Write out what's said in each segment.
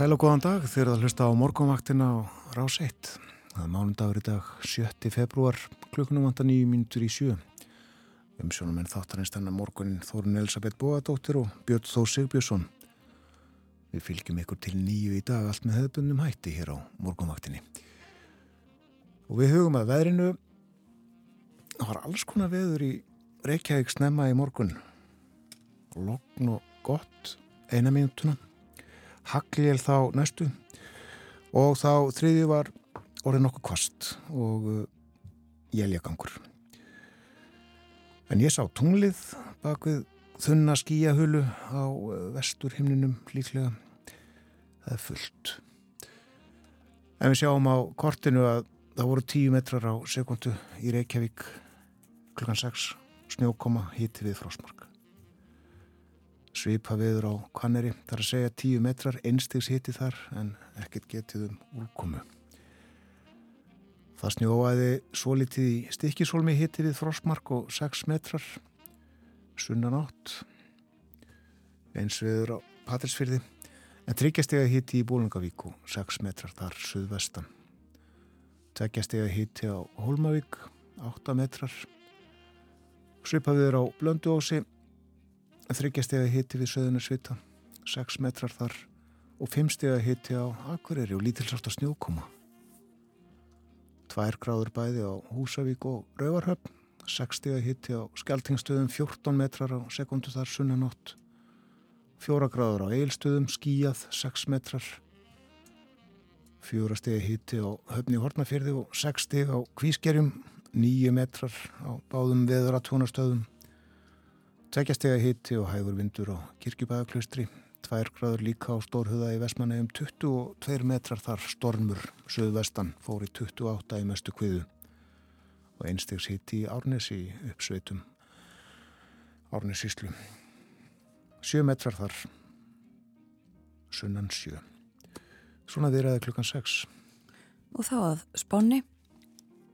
sæl og góðan dag þegar það hlusta á morgunvaktina á rás 1. Það er mánundagur í dag 7. februar klukkunum vanda 9 mínutur í sjö. Umsjónum en þáttarins þennan morgunin Þórun Elisabeth Bóadóttir og Björn Þór Sigbjörnsson. Við fylgjum ykkur til nýju í dag allt með hefðbundum hætti hér á morgunvaktinni. Og við hugum að veðrinu það var alls konar veður í Reykjavík snemma í morgun. Logn og gott eina mínutuna hagljél þá næstu og þá þriði var orðið nokkuð kvast og jæljagangur. En ég sá tunglið bak við þunna skíahölu á uh, vestur himninum líklega. Það er fullt. En við sjáum á kortinu að það voru tíu metrar á sekundu í Reykjavík klukkan 6 snjókoma híti við frásmark svipa viður á kanneri þar að segja 10 metrar einstigs hitti þar en ekkert getið um úrkomu. Það snjóaði svo litið í stikkisólmi hitti við frostmark og 6 metrar sunnan átt eins viður á Patrísfyrði en tryggjastega hitti í Bólungavík og 6 metrar þar suðvestan. Tveggjastega hitti á Hólmavík 8 metrar svipa viður á Blönduósi þryggjastega hitti við söðunarsvita 6 metrar þar og 5 stega hitti á Akureyri og lítilsátt á snjókoma. 2 gráður bæði á Húsavík og Rauvarhöfn 6 stega hitti á Skeltingstöðum 14 metrar á sekundu þar sunnanótt 4 gráður á Eilstöðum skíjað 6 metrar. 4 stega hitti á Höfni Hortnafjörði og 6 stega á Kvískerjum 9 metrar á báðum veður Tveikjastega hitti og hægur vindur á kirkjubæðaklaustri, tvær gráður líka á stórhuða í Vestmannegjum, 22 metrar þar stormur, söðvestan, fór í 28 í mestu kviðu og einstegs hitti í Árnesi uppsveitum, Árnesíslu. 7 metrar þar, sunnan 7. Svona viðræði klukkan 6. Og þá að spáni.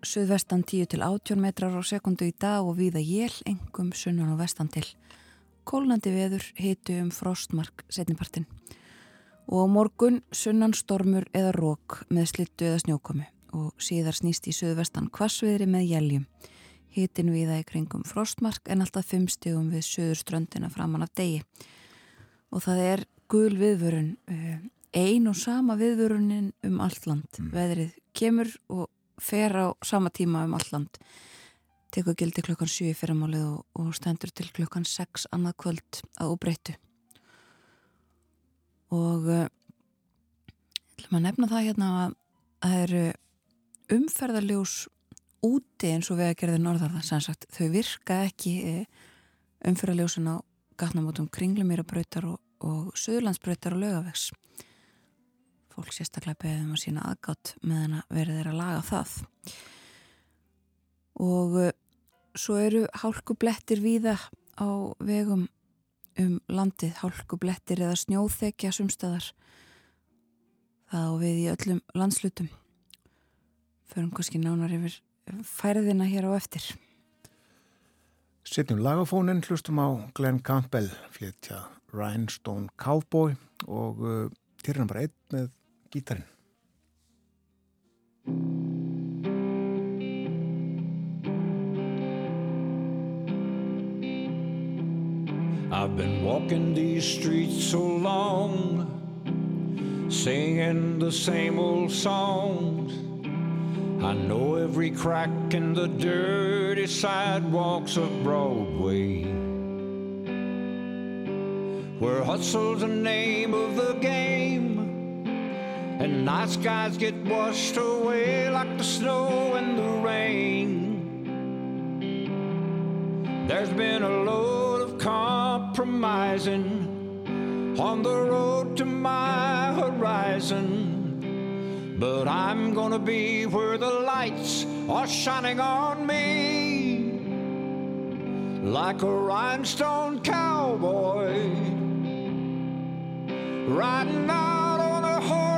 Suðvestan 10 til 18 metrar á sekundu í dag og viða jél, engum sunnan og vestan til. Kólnandi veður hitu um frostmark setnipartin. Og morgun sunnan stormur eða rók með slittu eða snjókomi og síðar snýst í suðvestan kvassviðri með jæljum. Hitin viða í kringum frostmark en alltaf 5 stegum við söðurströndina framann af degi. Og það er gul viðvörun, eh, ein og sama viðvörunin um allt land. Mm. Veðrið kemur og fer á sama tíma um alland tekur gildi klukkan 7 í fyrramálið og, og stendur til klukkan 6 annað kvöld að óbreytu og uh, ætlum að nefna það hérna að það eru umferðarljós úti eins og við að gera þau norðarðan sannsagt, þau virka ekki eh, umferðarljósin á gatnamótum kringlumýrabrautar og, og söðurlandsbrautar og lögavegs fólk sérstaklega beðum að sína aðgátt meðan að verið er að laga það. Og uh, svo eru hálkublettir víða á vegum um landið, hálkublettir eða snjóþekja sumstaðar það og við í öllum landslutum förum kannski nánar yfir færðina hér á eftir. Sittnum lagafónin hlustum á Glenn Campbell fléttja Rhinestone Cowboy og uh, til hann bara einn með I've been walking these streets so long, singing the same old songs. I know every crack in the dirty sidewalks of Broadway. Where hustle's the name of the game and night skies get washed away like the snow and the rain. There's been a load of compromising on the road to my horizon. But I'm gonna be where the lights are shining on me like a rhinestone cowboy riding on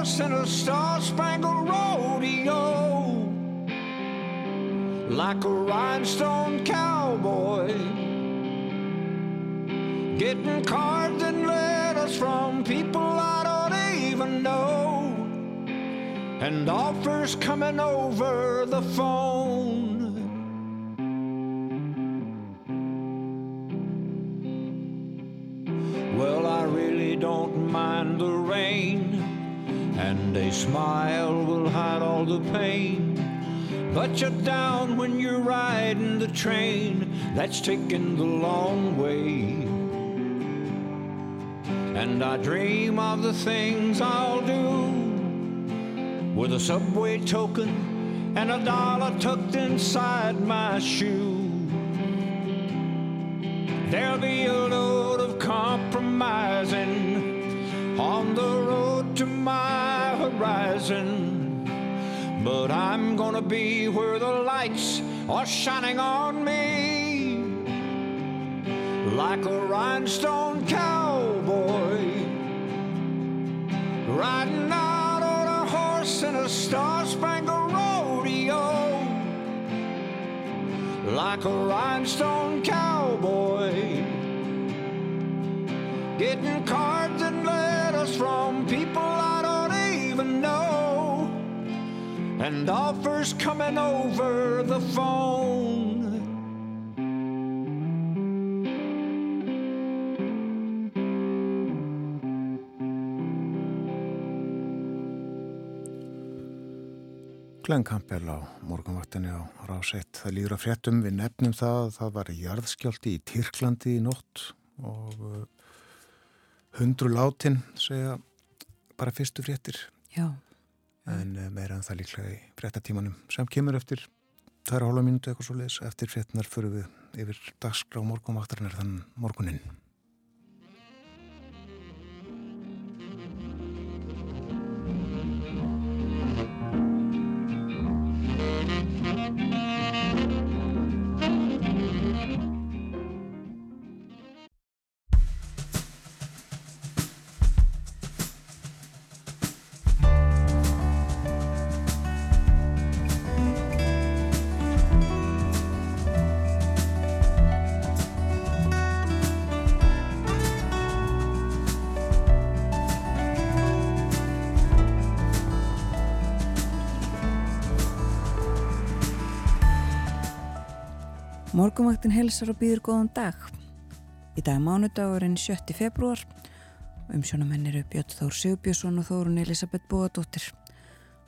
horse in a star-spangled rodeo. Like a rhinestone cowboy. Getting cards and letters from people I don't even know, and offers coming over the phone. Well, I really don't mind the rain, and a smile will hide all the pain. But you're down when you're riding the train that's taking the long way. And I dream of the things I'll do with a subway token and a dollar tucked inside my shoe. There'll be a load of compromising on the road to my horizon. But I'm gonna be where the lights are shining on me like a rhinestone cowboy riding out on a horse in a star-spangled rodeo like a rhinestone cowboy getting cards and offers coming over the phone Glenn Campbell á morgunvaktinni á Ráseitt. Það líður að fréttum við nefnum það. Það var jarðskjálti í Tyrklandi í nótt og uh, hundru látin segja bara fyrstu fréttir. Já. En uh, meira en það líklega í fréttatímanum sem kemur eftir tæra hóla mínúti eitthvað svo leiðis. Eftir fréttinar fyrir við yfir dagskrá morgunvaktarinnar þann morguninn. Morgumvaktin helsar og býður góðan dag. Í dag mánudagurinn 7. februar. Umsjónamenn eru Björn Þór Sigbjörnsson og Þórun Elisabeth Bóadóttir.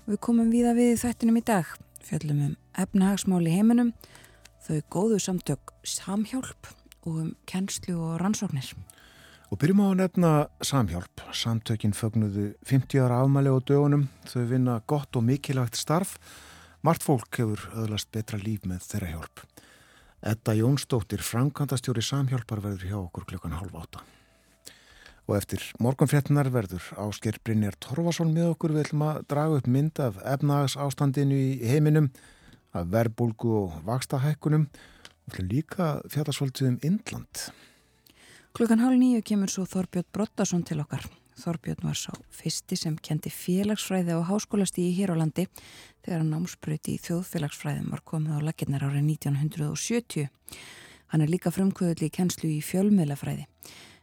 Við komum víða við þættinum í dag. Fjöllum um efnahagsmál í heiminum, þau góðu samtök samhjálp og um kennslu og rannsóknir. Og byrjum á að nefna samhjálp. Samtökin fögnuðu 50 ára afmæli á dögunum. Þau vinna gott og mikilvægt starf. Mart fólk hefur öðlast betra líf með þeirra hjálp. Edda Jónsdóttir, framkantastjóri samhjálpar verður hjá okkur klukkan halv átta. Og eftir morgunfréttinar verður Ásker Brynjar Torfason með okkur við ætlum að draga upp mynd af efnagas ástandinu í heiminum, af verbulgu og vakstahækkunum og líka fjallasvöldið um Indland. Klukkan hálf nýju kemur svo Þorbjörn Brottason til okkar. Þorbjörn var sá fyrsti sem kendi félagsfræði á háskólastíði hér á landi þegar hann námspröyti í þjóðfélagsfræðum var komið á laginnar árið 1970. Hann er líka frumkvöðli í kennslu í fjölmiðlafræði.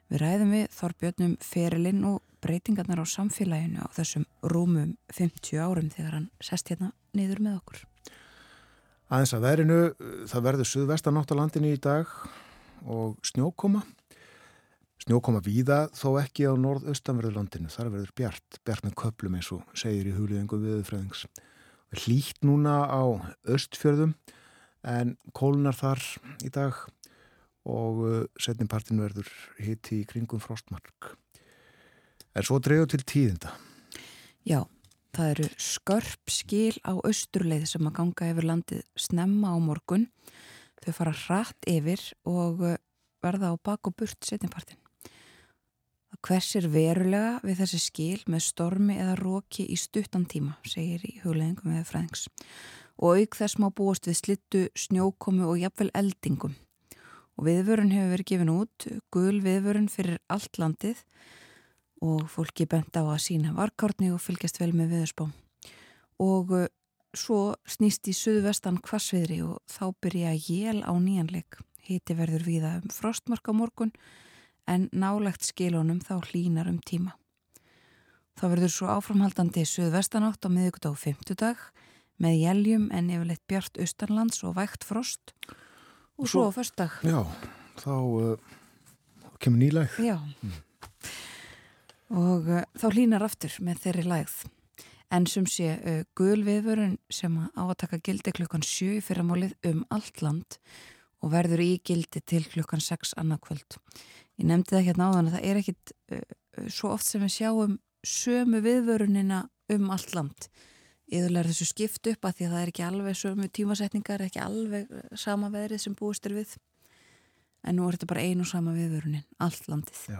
Við ræðum við Þorbjörnum ferilinn og breytingarnar á samfélaginu á þessum rúmum 50 árum þegar hann sest hérna niður með okkur. Aðeins að verinu, það verður suðvestanátt á landinu í dag og snjókoma. Snjókoma víða þó ekki á norðaustanverðu landinu. Þar verður bjart, bjart með köplum eins og segir í huliðingum viðfræðings. Hlýtt núna á östfjörðum en kólunar þar í dag og setningpartin verður hitti í kringum frostmark. Er svo dreyðu til tíðinda? Já, það eru skörp skil á austurleið sem að ganga yfir landið snemma á morgun. Þau fara hratt yfir og verða á bak og burt setningpartin. Hversir verulega við þessi skil með stormi eða róki í stuttan tíma, segir í hugleðingum eða fræðings. Og auk þess má búast við slittu, snjókomu og jafnvel eldingum. Og viðvörun hefur verið gefin út, gul viðvörun fyrir allt landið og fólki bent á að sína varkárni og fylgjast vel með viðspá. Og svo snýst í suðvestan kvassviðri og þá byrja jél á nýjanleik. Hiti verður viða um frostmark á morgun en nálegt skilunum þá hlínar um tíma. Það verður svo áframhaldandi suðvestanátt á miðugut á fymtudag með jæljum en yfirleitt bjart austanlands og vægt frost og svo, svo á förstak. Já, þá uh, kemur nýlægð. Já, mm. og uh, þá hlínar aftur með þeirri lægð. En sem sé uh, gul viðvörun sem á að taka gildi klukkan 7 fyrramálið um allt land og verður í gildi til klukkan 6 annarkvöld. Ég nefndi það hérna áðan að það er ekkit uh, svo oft sem við sjáum sömu viðvörunina um allt land. Yðurlega er þessu skipt upp að því að það er ekki alveg sömu tímasetningar, ekki alveg eh, sama veðrið sem búist er við. En nú er þetta bara einu sama viðvörunin allt landið. Já.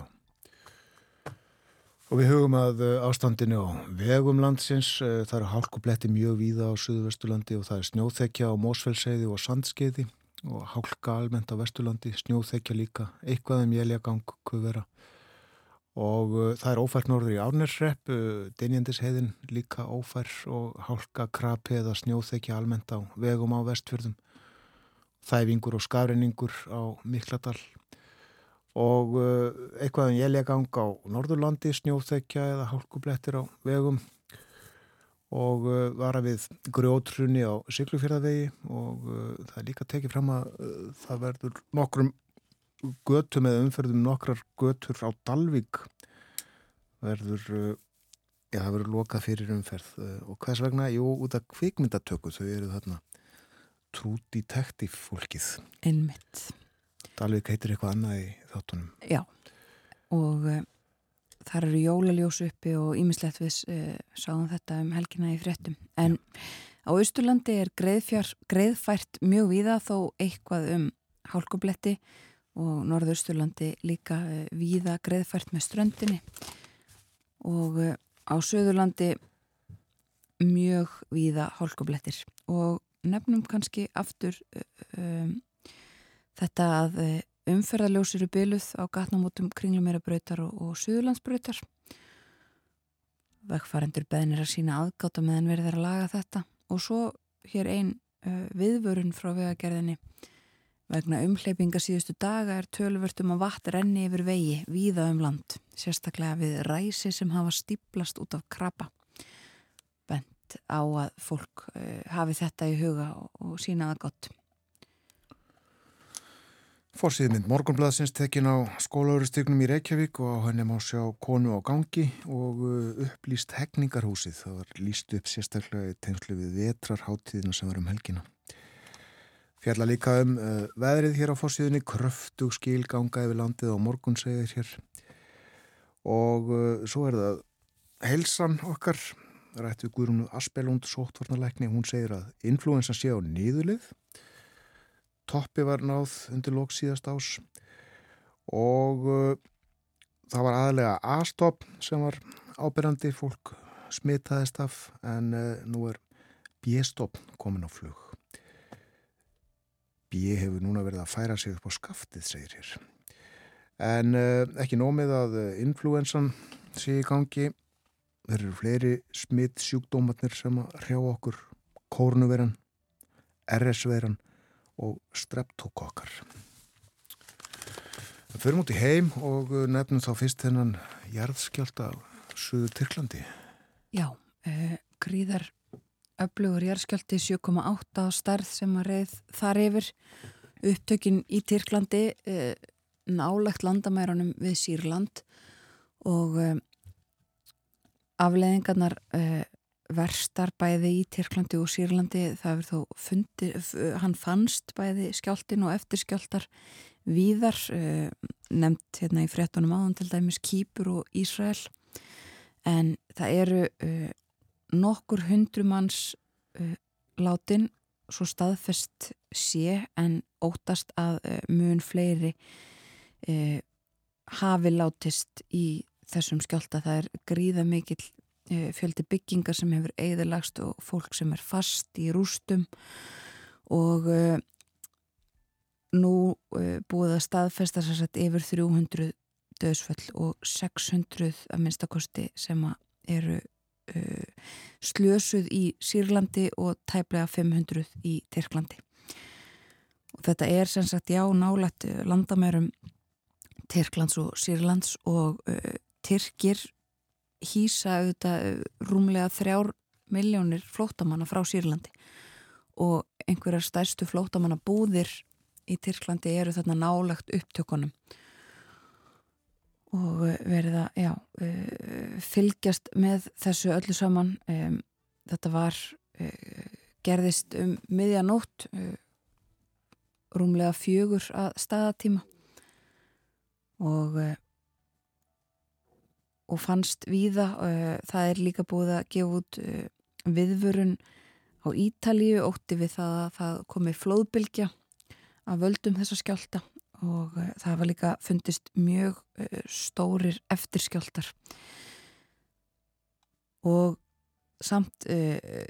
Og við hugum að eh, ástandinu á vegum landsins það eru hálkubletti mjög víða á Suðvestulandi og það er snjóþekja á Mósfellseiði og Sandskeiði og hálka almennt á Vestulandi, snjóþekja líka eitthvað um jæljagang kuvera. Og uh, það er ófært norður í Árnersrepp, uh, Dinjandisheiðin líka ófær og hálka krapi eða snjóþekja almennt á vegum á vestfjörðum, þæfingur og skafreiningur á Mikladal. Og uh, eitthvað um jæljagang á Norðurlandi, snjóþekja eða hálkublettir á vegum og uh, vara við grjótrunni á Siglufjörðavegi og uh, það er líka tekið fram að uh, það verður nokkrum götum eða umferðum nokkrar götur á Dalvik verður já, það verður lokað fyrir umferð og hvers vegna, jú, út af kvikmyndatöku þau eru þarna trúti tektíf fólkið. Einmitt. Dalvik heitir eitthvað annað í þáttunum. Já, og þar eru jólaljós uppi og ímislegt við uh, sáum þetta um helgina í fréttum. En á Östurlandi er greiðfært mjög víða þó eitthvað um hálkubletti og Norðursturlandi líka uh, víða greiðfært með ströndinni. Og uh, á Suðurlandi mjög víða hálkublettir. Og nefnum kannski aftur um, þetta að umferðarljósir eru byluð á gatnamótum kringlumerabrautar og, og Suðurlandsbrautar vegfærendur beðnir að sína aðgáta meðan verður að laga þetta og svo hér einn viðvörun frá vegagerðinni Vegna umhleypinga síðustu daga er tölvörtum að vatn renni yfir vegi víða um land, sérstaklega við ræsi sem hafa stíplast út af krabba. Bent á að fólk uh, hafi þetta í huga og, og sína það gott. Fórsýðmynd Morgonbladsins tekin á skólauristygnum í Reykjavík og á henni má sjá konu á gangi og uh, upplýst hegningarhúsið. Það var líst upp sérstaklega í tegnslu við vetrarháttíðina sem var um helgina. Fjalla líka um uh, veðrið hér á fórsíðunni, kröftug skil ganga yfir landið á morgun segir hér og uh, svo er það heilsan okkar, rættu Guðrúnu Aspelund, sóttvarnarleikni, hún segir að influensa sé á nýðulið, toppi var náð undir lóks síðast ás og uh, það var aðlega A-stopp sem var ábyrjandi, fólk smitaðist af en uh, nú er B-stopp komin á flug. B hefur núna verið að færa sig upp á skaftið, segir hér. En uh, ekki nómið að influensan sé í gangi. Þeir eru fleiri smitt sjúkdómatnir sem að hrjá okkur kórnuveran, RS-veran og streptokokkar. Það fyrir mútið heim og uh, nefnum þá fyrst þennan jarðskjálta á Suður Tyrklandi. Já, gríðar öflugur jæðskjálti 7,8 á starð sem að reið þar yfir upptökin í Tyrklandi eh, nálegt landamærunum við Sýrland og eh, afleðingarnar eh, verstar bæði í Tyrklandi og Sýrlandi það er þó fundi, hann fannst bæði skjáltin og eftirskjáltar víðar eh, nefnt hérna í frettunum áðan til dæmis Kýpur og Ísrael en það eru eh, nokkur hundrumanns uh, látin svo staðfest sé en ótast að mun fleiri hafi látist í þessum skjálta. Það er gríða mikill fjöldi byggingar sem hefur eigðilagst og fólk sem er fast í rústum og uh, nú uh, búið að staðfesta sérsagt yfir 300 döðsföll og 600 að minnstakosti sem eru uh, slösuð í Sýrlandi og tæplega 500 í Tyrklandi. Og þetta er sagt já nálægt uh, landamærum Tyrklands og Sýrlands og Tyrkir hýsa auðvitað rúmlega þrjár miljónir flótamanna frá Sýrlandi. Og einhverjar stærstu flótamanna búðir í Tyrklandi eru þarna nálagt upptökunum. Og verið að já, fylgjast með þessu öllu saman. Þetta var gerðist um miðjanótt rúmlega fjögur að staðatíma. Og og fannst víða það er líka búið að gefa út viðvörun á Ítalíu ótti við það að það komi flóðbylgja að völdum þessa skjálta og það var líka fundist mjög stórir eftirskjáltar og samt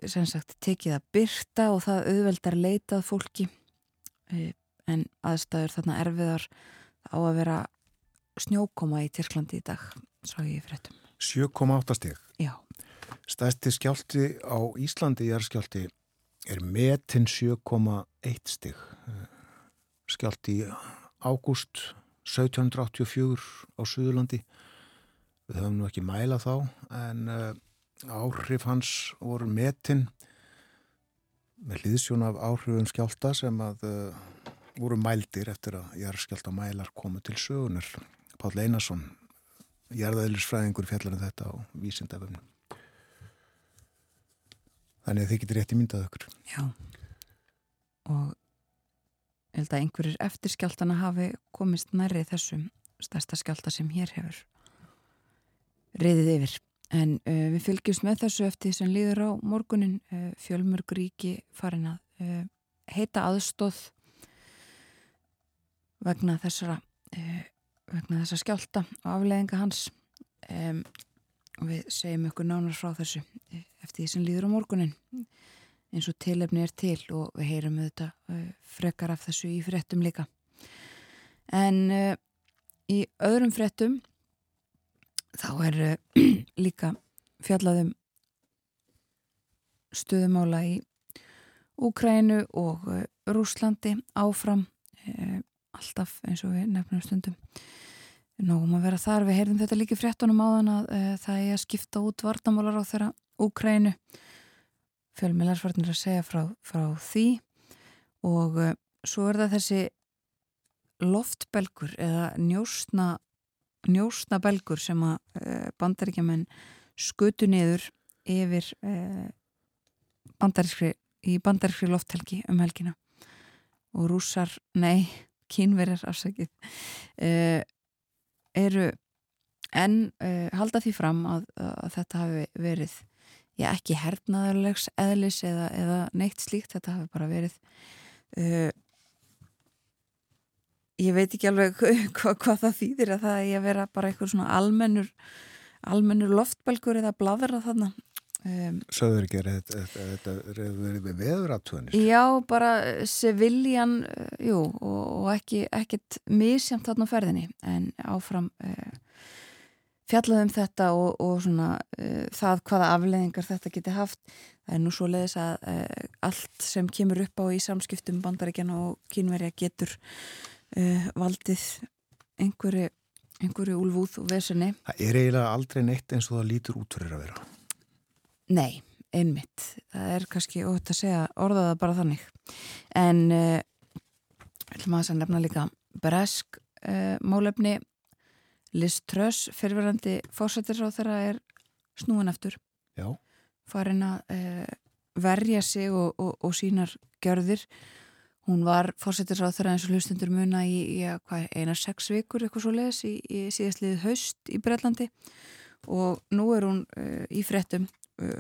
sem sagt tekið að byrta og það auðveldar leitað fólki en aðstæður þarna erfiðar á að vera snjókoma í Tyrklandi í dag svo ég fréttum. 7,8 stík Já. Stæsti skjálti á Íslandi jarðskjálti er metin 7,1 stík skjálti ágúst 1784 á Suðurlandi. Við höfum nú ekki mæla þá en uh, áhrif hans voru metin með hlýðsjón af áhrifum skjálta sem að uh, voru mældir eftir að jarðskjálta mælar komu til sögunar Páll Einarsson jarðaðilisfræðingur fjallar en um þetta á vísindaföfnum þannig að þið getur rétt í myndað okkur Já. Og ég held að einhverjir eftirskjáltana hafi komist nærri þessum stærsta skjálta sem hér hefur reyðið yfir. En uh, við fylgjumst með þessu eftir sem líður á morgunin. Uh, fjölmörguríki farin að uh, heita aðstóð vegna þessara vegna þessa skjálta og afleðinga hans. Um, og við segjum ykkur nánar frá þessu eftir því sem líður á morgunin eins og tilefni er til og við heyrum þetta uh, frekar af þessu í frettum líka. En uh, í öðrum frettum þá er uh, líka fjallaðum stöðumála í Úkrænu og Rúslandi áfram alltaf eins og við nefnum stundum. Nógum að vera þar, við heyrðum þetta líki fréttunum áðan að e, það er að skipta út vartamálar á þeirra Úkrænu. Fjölmiðlarsvarnir að segja frá, frá því. Og e, svo er það þessi loftbelgur eða njósna, njósna belgur sem að e, bandaríkjaman skutu niður yfir bandarískri, í bandarískri lofthelgi um helgina. Og rúsar, nei, kínverjar afsakið eru en uh, halda því fram að, að þetta hafi verið já, ekki hernaðarlegs eðlis eða, eða neitt slíkt, þetta hafi bara verið uh, ég veit ekki alveg hva, hvað það þýðir að það er að vera bara eitthvað svona almennur almennur loftbelgur eða bladra þarna Um, Söður ekki að þetta verið við veðuraftöðunir? Já, bara seviljan, uh, jú, og, og ekki, ekkit misjamt þarna á ferðinni, en áfram uh, fjallaðum þetta og, og svona uh, það hvaða afleðingar þetta geti haft. Það er nú svo leiðis að uh, allt sem kemur upp á í samskiptum bandaríkjana og kynverja getur valdið einhverju, einhverju úlvúð og vesenni. Það er eiginlega aldrei neitt eins og það lítur út fyrir að vera. Nei, einmitt. Það er kannski ótt að segja orðaða bara þannig. En uh, ætlum að nefna líka Bresk uh, málefni Liz Truss, fyrirverandi fórsættir á þeirra er snúin eftir. Já. Farin að uh, verja sig og, og, og sínar gjörðir. Hún var fórsættir á þeirra eins og hlustundur muna í, í hvað, einar sex vikur eitthvað svo leiðis í, í síðastliðið haust í Breitlandi og nú er hún í frettum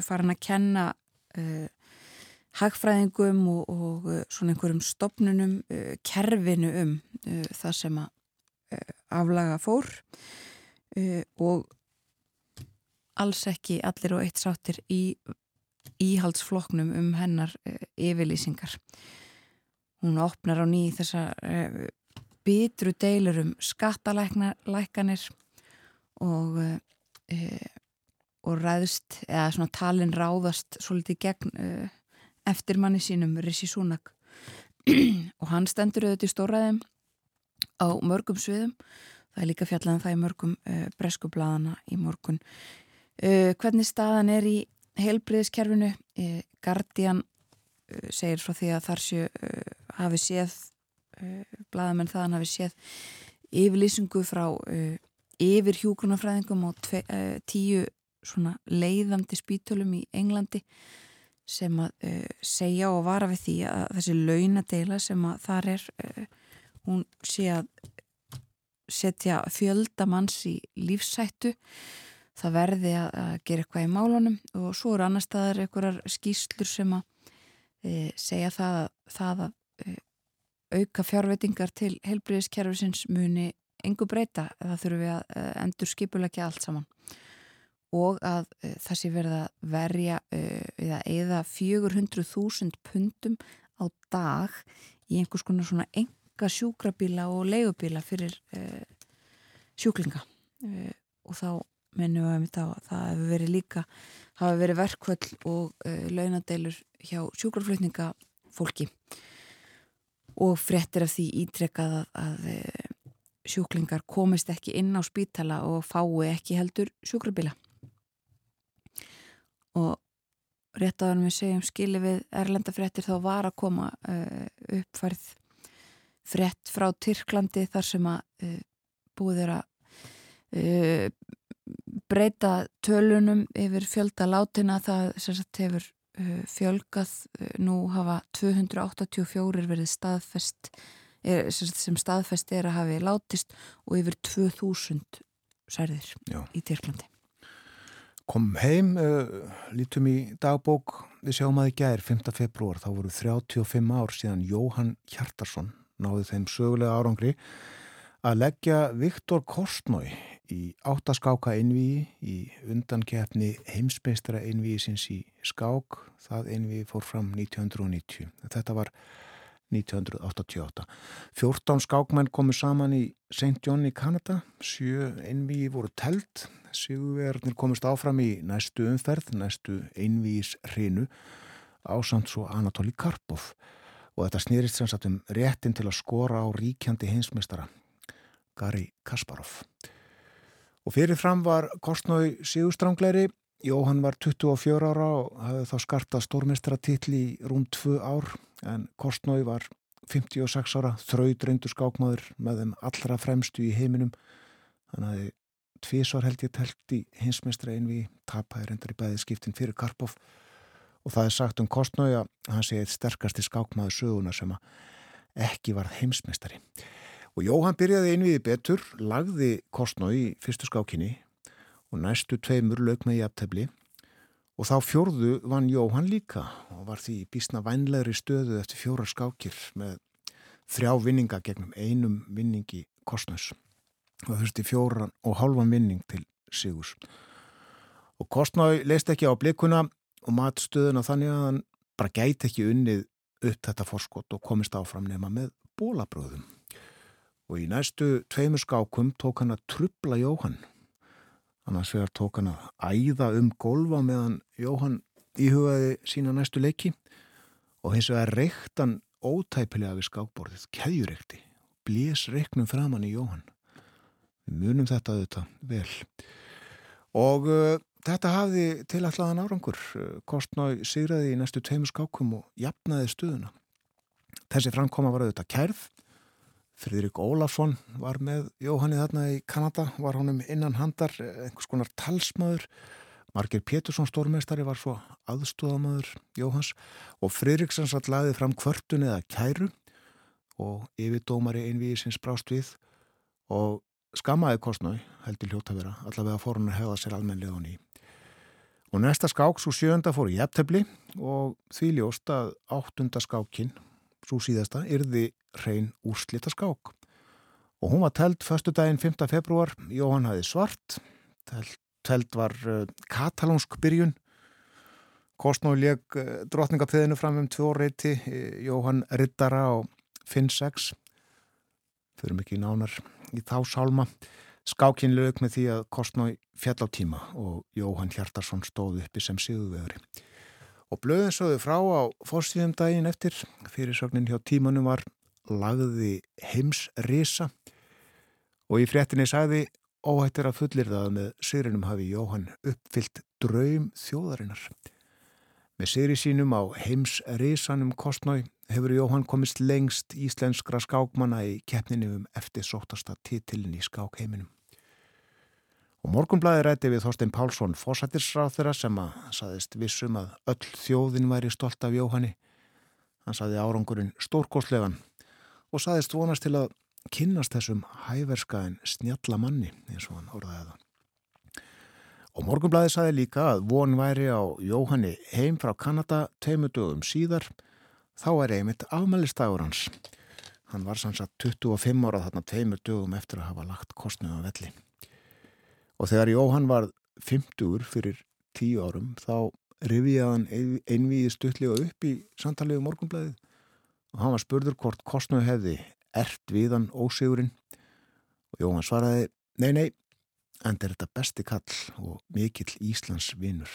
farin að kenna uh, hagfræðingum og, og uh, svona einhverjum stopnunum uh, kerfinu um uh, það sem að aflaga fór og alls ekki allir og eitt sáttir í íhaldsfloknum um hennar yfirlýsingar. Hún opnar á ný þessa bitru deilur um skattalækkanir og og ræðst, eða svona talin ráðast svolítið gegn uh, eftirmanni sínum, Rishi Sunak. Og hann stendur auðvitað í stóraðum á mörgum sviðum. Það er líka fjallan um það í mörgum uh, breskublaðana í morgun. Uh, hvernig staðan er í heilbriðiskerfinu Guardian segir frá því að þar séu hafi séð bladamenn þaðan hafi séð yfirlýsingu frá yfir hjúgrunafræðingum og tve, tíu svona leiðandi spítölum í Englandi sem að uh, segja og vara við því að þessi launadeila sem að þar er uh, hún sé að setja fjöldamanns í lífsættu það verði að, að gera eitthvað í málunum og svo eru annar staðar einhverjar skýslur sem að uh, segja það, það að auka fjárveitingar til helbriðiskerfisins muni engu breyta. Það þurfum við að endur skipulegja allt saman og að uh, það sé verið að verja uh, eða eða 400.000 pundum á dag í einhvers konar svona enga sjúkrabíla og leigubíla fyrir uh, sjúklinga. Og þá minnum við að það hefur verið líka hafa verið verkvöld og launadeilur hjá sjúkraflutningafólki. Og fréttir af því ítrekkað að, að sjúklingar komist ekki inn á spítala og fái ekki heldur sjúkrabíla og rétt á hann við segjum skili við erlendafréttir þá var að koma uh, uppfærð frétt frá Tyrklandi þar sem að uh, búið er að uh, breyta tölunum yfir fjölda látina það sagt, hefur fjölgað nú hafa 284 verið staðfest er, sem staðfest er að hafi látist og yfir 2000 særðir Já. í Tyrklandi kom heim, uh, lítum í dagbók, við sjáum að í gær 5. februar, þá voru 35 ár síðan Jóhann Hjartarsson náði þeim sögulega árangri að leggja Viktor Korstnói í áttaskáka einvíi í undankefni heimsmeistara einvíi sinns í skák, það einvíi fór fram 1990. Þetta var 1988. 14 skákmenn komu saman í St. John í Kanada, sjö einvíi voru telt Sigurverðarnir komist áfram í næstu umferð, næstu einvís hrinu ásamt svo Anatoli Karpov og þetta snýrist sem sagt um réttin til að skora á ríkjandi hinsmestara Gary Kasparov. Og fyrirfram var Kostnói Sigurstrangleiri, Jóhann var 24 ára og hafði þá skarta stórmestratitl í rúm 2 ár en Kostnói var 56 ára, þraud reyndur skákmáður með þeim allra fremstu í heiminum. Þannig að tvísvar held ég telt í hinsmestra einvi tapaði reyndar í bæði skiptin fyrir Karpov. Og það er sagt um Kostnói að hann sé eitt sterkasti skákmaður söguna sem ekki var heimsmestari og Jóhann byrjaði einviði betur lagði Kostnói í fyrstu skákinni og næstu tveimur lög með jafntefni og þá fjórðu vann Jóhann líka og var því bísna vænlegri stöðu eftir fjóra skákir með þrjá vinninga gegnum einum vinningi Kostnóis það þurfti fjóran og halvan vinning til Sigurs. Og Kostnáði leist ekki á blikuna og mat stöðuna þannig að hann bara gæti ekki unnið upp þetta forskott og komist áfram nema með bólabröðum og í næstu tveimur skákum tók hann að trubla Jóhann annars vegar tók hann að æða um golfa meðan Jóhann íhugaði sína næstu leiki og hins vegar reykt hann ótæpilega við skákborðið, keðjureikti blés reiknum framann í Jóhann Við munum þetta auðvitað vel. Og uh, þetta hafði tilallagan árangur. Kostnáði sigraði í næstu tveimur skákum og jafnaði stuðuna. Þessi framkoma var auðvitað kærð. Fridrik Ólafsson var með Jóhanni þarna í Kanada, var honum innan handar, einhvers konar talsmaður. Marger Pétursson stórmestari var svo aðstóðamaður Jóhans og Fridriksson satt laðið fram kvörtun eða kæru og yfirdómari einvið sem sprást við og skammaði kostnói, heldur hljóta vera, allavega fór hann að hefða sér almenlega á ný. Og næsta skák, svo sjönda, fór í jæftefli og því ljóst að áttunda skákin, svo síðasta, yrði hrein úrslita skák. Og hún var telt förstu daginn 5. februar, Jóhann hafi svart, telt, telt var uh, katalónsk byrjun, Kostnói leg uh, drotningapöðinu fram um tvo reyti, uh, Jóhann Rittara og Finn 6, fyrir mikið nánar í þá sálma skákinn lög með því að Kostnói fjall á tíma og Jóhann Hjartarsson stóð uppi sem sigurvegri. Og blöðin sögðu frá á fórstíðum daginn eftir, fyrirsögnin hjá tímanum var lagði heims risa og í fréttinni sagði óhættir að fullir það með Sirinum hafi Jóhann uppfyllt draum þjóðarinnar. Með Siri sínum á heims risanum kostnói hefur Jóhann komist lengst íslenskra skákmanna í keppninu um eftir sótasta titilin í skákheiminum. Og morgunblæði rætti við Þorstein Pálsson fósættisráð þeirra sem að saðist vissum að öll þjóðin væri stolt af Jóhanni. Hann saði árangurinn stórkostlegan og saðist vonast til að kynnast þessum hæverska en snjalla manni eins og hann orðaði það. Og morgunblæði saði líka að von væri á Jóhanni heim frá Kanada teimudögum síðar þá er einmitt afmælistagur hans. Hann var sanns að 25 ára þarna teimudögum eftir að hafa lagt kostnum á velli. Og þegar Jóhann var 50 fyrir 10 árum þá rifiði hann einviði stuttlega upp í samtalegu morgunblæðið og hann var spurður hvort kostnöðu hefði ert við hann ósigurinn og Jóhann svaraði nei nei, en þetta er besti kall og mikill Íslands vinnur.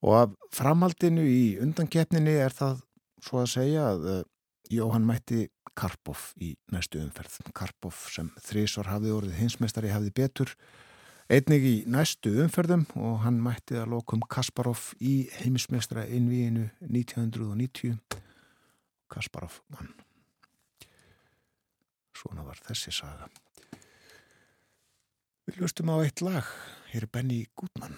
Og af framhaldinu í undankeppninni er það svo að segja að uh, Jóhann mætti Karpov í næstu umferð. Karpov sem þrísvar hafði orðið hinsmestari hafði betur einnig í næstu umferðum og hann mætti að lokum Kasparov í heimismestara innvíinu 1990. Kasparov mann. Svona var þessi saga. Við lustum á eitt lag. Hér er Benny Gutmann.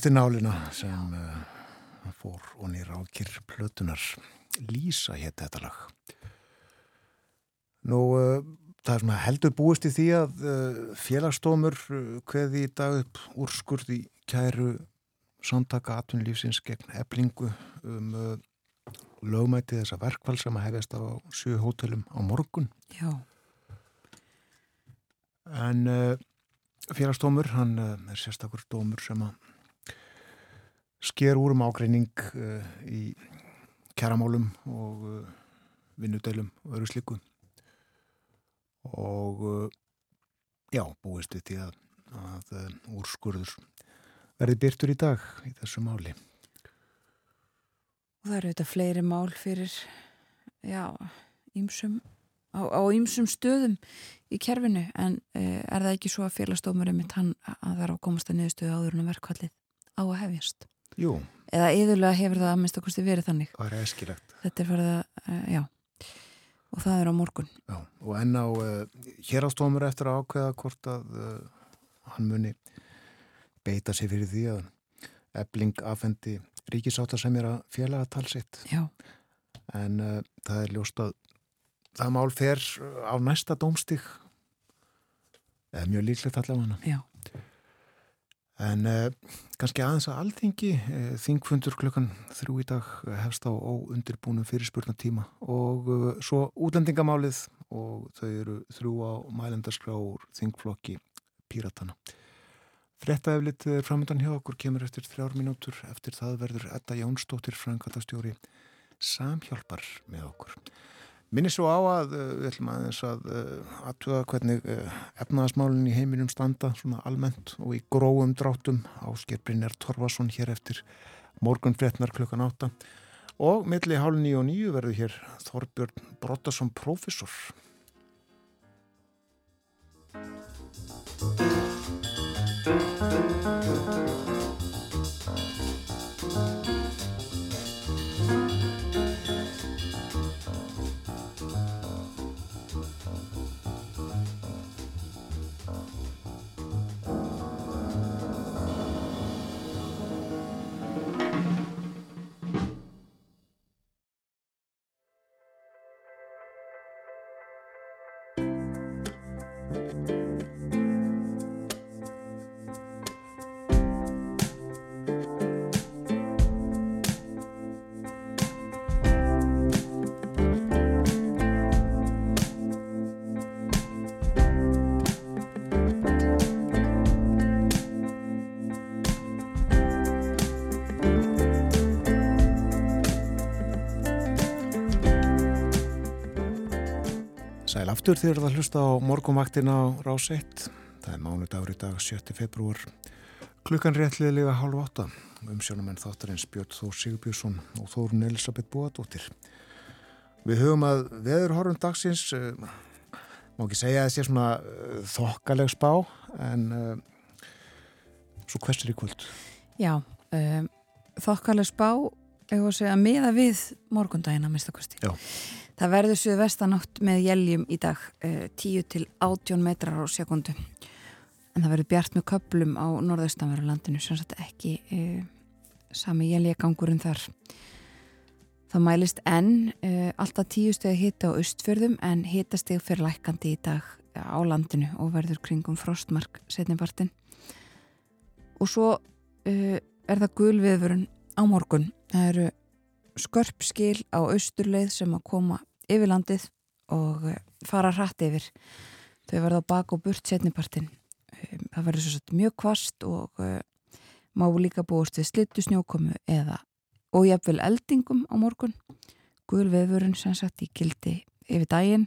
Eftir nálina sem uh, fór og nýra á kyrrplötunar Lísa hétt þetta lag Nú uh, það er svona heldur búist í því að uh, félagstómur hveði í dag upp úrskurð í kæru samtaka atvinnulífsins gegn eblingu um lögmæti þessa verkvall sem að hefjast á sjö hótelum á morgun. Já. En félagsdómur, hann er sérstakur dómur sem að sker úr um ágreining uh, í kæramálum og vinnudeilum og öru sliku. Og já, búist við því að, að úrskurður verði byrtur í dag í þessu máli. Og það eru þetta fleiri mál fyrir, já, ímsum, á, ímsum stöðum í kerfinu en uh, er það ekki svo að félagsdómurinn mitt hann að það er á komast að niðurstöðu áður en verkvallið á að hefjast? Jú. Eða yðurlega hefur það að minnst okkurstu verið þannig? Það er eskilegt. Þetta er farið að, uh, já, og það er á morgun. Já, og enn á uh, hérastómur eftir að ákveða hvort að hann muni beita sig fyrir því að ebling afhendi ríkisáta sem er að fjela að talsitt. Já. En uh, það er ljóst að það mál fer á næsta dómstík eða mjög líklegt allavega. Já. En uh, kannski aðeins að alþingi, uh, þingfundur klukkan þrjú í dag hefst á óundirbúnum fyrirspurna tíma og uh, svo útlendingamálið og þau eru þrjú á mælendarskrá úr þingflokki Píratana. Frettaeflit er framöndan hjá okkur, kemur eftir þrjár mínútur, eftir það verður Edda Jónsdóttir, frangatastjóri, samhjálpar með okkur. Minni svo á að uh, við ætlum aðeins að uh, aðtuga hvernig uh, efnaðasmálinn í heiminum standa svona almennt og í gróum dráttum á skerprinjar Torfason hér eftir morgun frettnar klukkan átta og milli hálf nýju og nýju verður hér Þorbjörn Brottason professor. Aftur þér að hlusta á morgumvaktina á Rás 1. Það er mánudagur í dag 7. februar. Klukkan réttliðilega hálf 8. Umsjónumenn þáttarins Björn Þór Sigurbjörnsson og Þórun Elisabeth Bóadóttir. Við höfum að veðurhorfum dagsins, uh, má ekki segja að það sé svona uh, þokkaleg spá, en uh, svo hversir í kvöld? Já, um, þokkaleg spá, voru að segja, meða við morgundagina, mista kosti. Já. Það verður suðu vestanátt með jæljum í dag, uh, 10 til 18 metrar á sekundu. En það verður bjart með köplum á norðaustanveru landinu, sem sagt ekki uh, sami jæljakangurinn þar. Það mælist enn uh, alltaf tíu stegi hitta á austfjörðum en hittasteg fyrir lækandi í dag á landinu og verður kringum frostmark setnibartin. Og svo uh, er það gulviðvörun á morgun. Það eru skörpskil á austurleið sem að koma yfir landið og uh, fara hratt yfir. Þau verða á bak og burt setnibartin. Um, það verður svo sett mjög kvast og uh, má líka búast við slittu snjókomu eða og jafnvel eldingum á morgun. Guðulvefurinn sem sagt í gildi yfir daginn.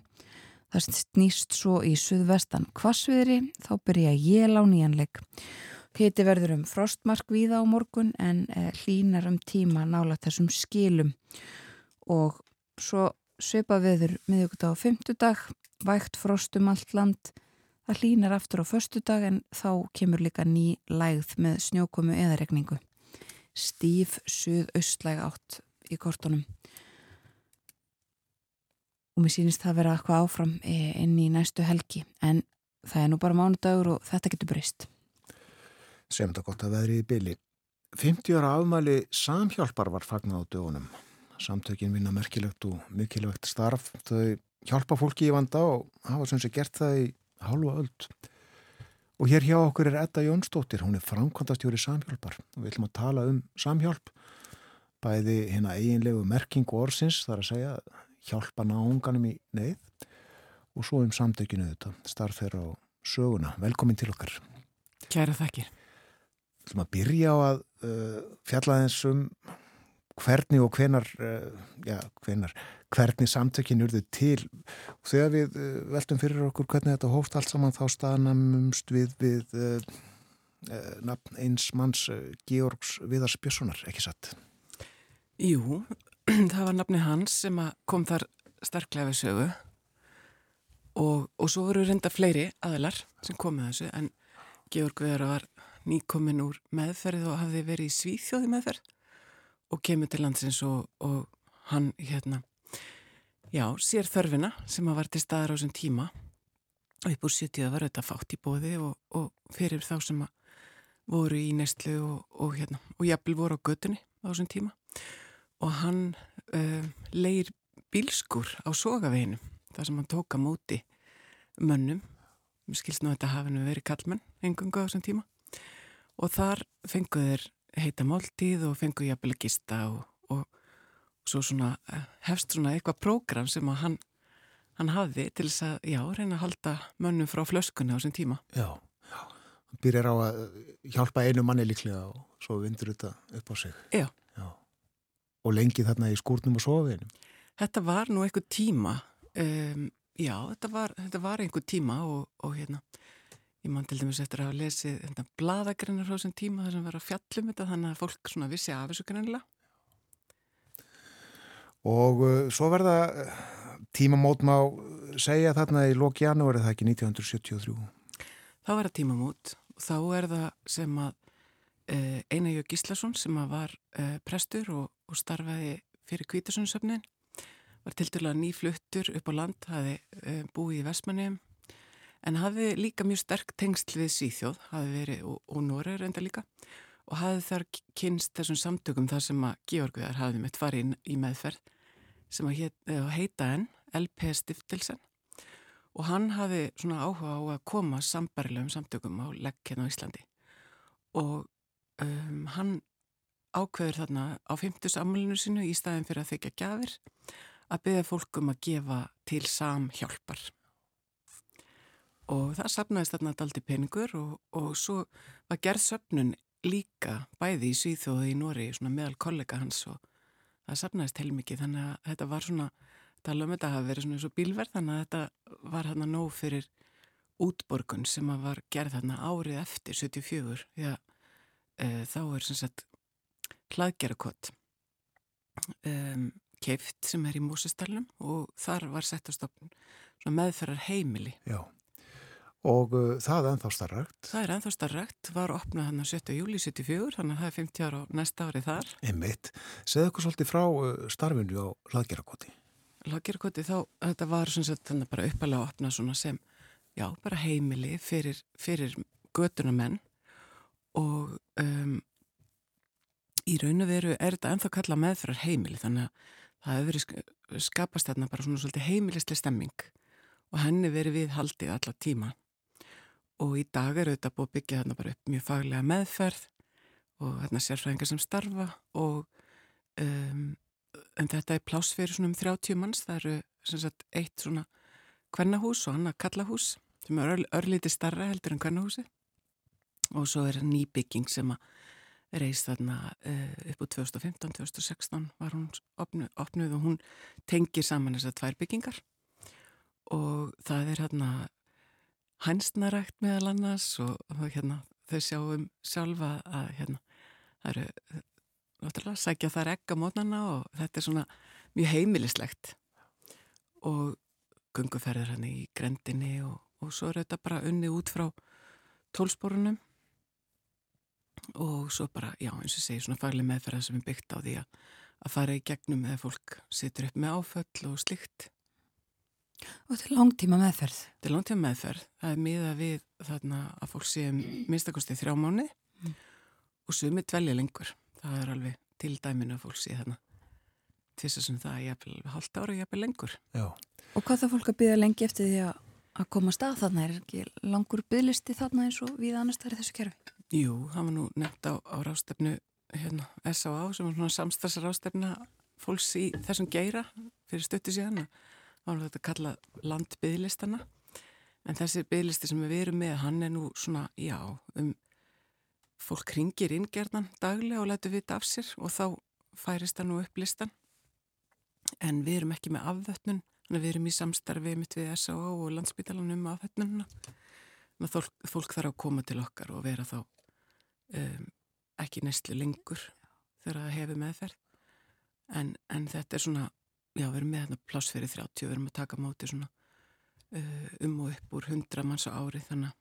Það snýst svo í suðvestan kvassviðri, þá byrja jél á nýjanleik. Hiti verður um frostmark víða á morgun en eh, hlínar um tíma nála þessum skilum og svo svipa viður miðugut á fymtudag, vægt frost um allt land. Það hlínar aftur á förstudag en þá kemur líka ný lægð með snjókomu eða regningu stíf suð-austlæg átt í kortunum og mér sýnist það vera eitthvað áfram eh, inn í næstu helgi en það er nú bara mánudagur og þetta getur breyst Sem þetta gott að veðri í byli. 50 ára afmæli samhjálpar var fagnað á dögunum. Samtökin vinna merkilegt og mikilvægt starf. Þau hjálpa fólki í vanda og hafa sem sé gert það í hálfa öld. Og hér hjá okkur er Edda Jónsdóttir, hún er framkvæmdastjóri samhjálpar og við ætlum að tala um samhjálp bæði hérna eiginlegu merkingu orsins, þar að segja hjálpa náunganum í neyð og svo um samtökinu þetta, starf þeirra á söguna. Velkomin til okkar. Kæra þakkir. Þú ætlum að byrja á að uh, fjalla þessum hvernig og hvenar, uh, já, hvenar, hvernig samtökinu urðu til. Og þegar við uh, veltum fyrir okkur hvernig þetta hóft allt saman þá staðnamumst við við uh, uh, nafn eins manns uh, Georgs Viðars Björnssonar, ekki satt? Jú, það var nafni hans sem kom þar sterklega við sögu og, og svo voru reynda fleiri aðlar sem komið þessu en Georg Viðar var nýkomin úr meðferð og hafði verið í Svíþjóði meðferð og kemur til landsins og, og hann hérna, já, sér þörfina sem að var til staðar á þessum tíma. Og upp úr 70 var þetta fátt í bóði og, og fyrir þá sem að voru í neistlu og, og hérna, og jafnvel voru á götunni á þessum tíma. Og hann uh, leir bílskur á sogaveginu þar sem hann tóka móti mönnum. Skilst nú að þetta hafi verið kallmenn engungu á þessum tíma. Og þar fenguð þeir heita máltíð og fenguð jafnvel að gista og, og, svo svona eh, hefst svona eitthvað prógram sem að hann, hann hafði til þess að, já, reyna að halda mönnum frá flöskunni á þessum tíma Já, já. Hann byrjar á að hjálpa einu manni líklega og svo vindur þetta upp á sig. Já. Já. Og lengi þarna í skúrnum og sofinum. Þetta var nú einhver tíma, um, já, þetta var, þetta var einhver tíma og, og hérna, ég man til dæmis eftir að hafa lesið þetta bladagreinar frá þessum tíma þar sem var að fjallum þetta þannig að fólk svona vissi af þessu greinilega. Og uh, svo verða uh, tímamót má segja þarna í lók janúari það ekki 1973. Þá var það tímamót og þá er það sem að uh, Einar Gíslason sem að var uh, prestur og, og starfaði fyrir Kvítasunnsöfnin var til dæla nýfluttur upp á land, hafi uh, búið í Vestmannum en hafi líka mjög sterk tengsl við hafi verið og, og Nóri reynda líka og hafi þar kynst þessum samtökum þar sem að Georgiðar hafi mitt farið í meðferð sem að heit, heita enn LP Stiftelsen og hann hafi svona áhuga á að koma sambarilegum samtökum á legg hérna á Íslandi og um, hann ákveður þarna á 50. ammálinu sinu í staðin fyrir að þykja gafir að byggja fólkum að gefa til samhjálpar og það sapnaðist þarna daldi peningur og, og svo var gerð söpnun líka bæði í Svíþóðu í Nóri meðal kollega hans og það sapnaðist heilmikið. Þannig að þetta var svona tala um þetta hafi verið svona eins og bílverð þannig að þetta var hérna nóg fyrir útborgun sem að var gerð hérna árið eftir 74 því að e, þá er sem sagt hlaðgerakott um, keift sem er í Mósestalunum og þar var sett á stopn meðferðar heimili Já, og uh, það er ennþá starrakt. Það er ennþá starrakt, var opnað hann að 7. júli 74, þannig að það er 50 ára á næsta árið þar Einmitt. Segðu okkur svolítið frá uh, starfinu á hlaðgerakoti. Lagerkoti þá, þetta var svona sett þannig bara uppalega að opna svona sem, já, bara heimili fyrir, fyrir götuna menn og um, í raun og veru er þetta ennþá kalla meðfrar heimili þannig að það hefur verið skapast þarna bara svona svolítið heimilisli stemming og henni verið við haldið alla tíma og í dag er þetta búið byggja þarna bara upp mjög faglega meðferð og þarna sérfræðingar sem starfa og um, en þetta er pláss fyrir svona um 30 manns, það eru sagt, eitt svona kvennahús og annað kallahús sem er ör, örlítið starra heldur en kvennahúsi og svo er nýbygging sem að reist þarna uh, upp úr 2015-2016 var hún opnuð, opnuð og hún tengir saman þessar tvær byggingar. Og það er hérna hænsnarækt meðal annars og, og hérna þau sjáum sjálfa að hérna það eru náttúrulega sækja þar egg á mótnana og þetta er svona mjög heimilislegt. Og gunguferðir hann í grendinni og, og svo er þetta bara unni út frá tólsporunum og svo bara, já eins og segi svona fagli meðferða sem er byggt á því að, að fara í gegnum eða fólk situr upp með áföll og slikt Og þetta er langtíma meðferð Þetta er langtíma meðferð, það er miða við þarna að fólk sé minnstakosti þrjá mánu mm. og sumi dvelja lengur það er alveg til dæminu að fólk sé þarna til þess að það er jafnvel halvt ára, jafnvel lengur. Já. Og hvað það fólk að byggja lengi eftir því að, að koma stað þarna? Er ekki langur bygglisti þarna eins og við annars þar í þessu kerfi? Jú, það var nú nefnt á, á rástefnu hérna, S.A.A. sem var svona samstagsar ástefna fólks í þessum geira fyrir stöttu síðan þá var þetta kallað landbyðlistana en þessi byðlisti sem við erum með hann er nú svona, já, um fólk ringir inn gerðan daglega og letur vita af sér og þá færist það nú upp listan. En við erum ekki með afvötnun þannig að við erum í samstarfi mitt við S.A.A. og landsbytalanum um afvötnununa fólk, fólk þarf að koma til okkar og vera þá um, ekki næstlu lengur þegar það hefur meðferð. En, en þetta er svona já, við erum með hérna pláss fyrir 30 við erum að taka móti svona uh, um og upp úr 100 manns á ári þannig að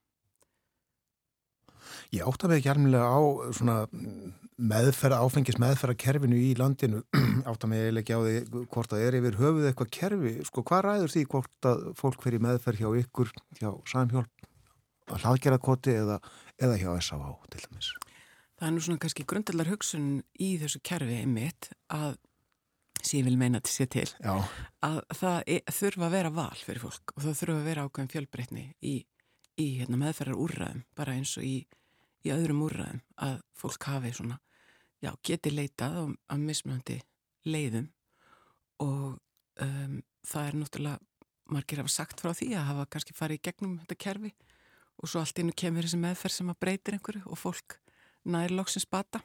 Ég átta mig ekki alveg á svona meðferð, áfengis meðferða kerfinu í landinu, átta mig eiginlega ekki á því hvort það er yfir höfuð eitthvað kerfi, sko hvað ræður því hvort að fólk fyrir meðferð hjá ykkur, hjá samhjálp, hlaðgerðarkoti eða, eða hjá S.A.A. til dæmis? Það er nú svona kannski grundalar hugsun í þessu kerfi einmitt að, sem ég vil meina til sér til, Já. að það er, þurfa að vera val fyrir fólk og það þurfa að vera ákveðin fjölbreytni í í hérna, meðferðar úrræðum, bara eins og í, í öðrum úrræðum, að fólk hafi svona, já, geti leitað á, á mismunandi leiðum og um, það er náttúrulega, margir hafa sagt frá því að hafa kannski farið í gegnum þetta kerfi og svo allt innu kemur þessi meðferð sem að breytir einhverju og fólk næri lóksins bata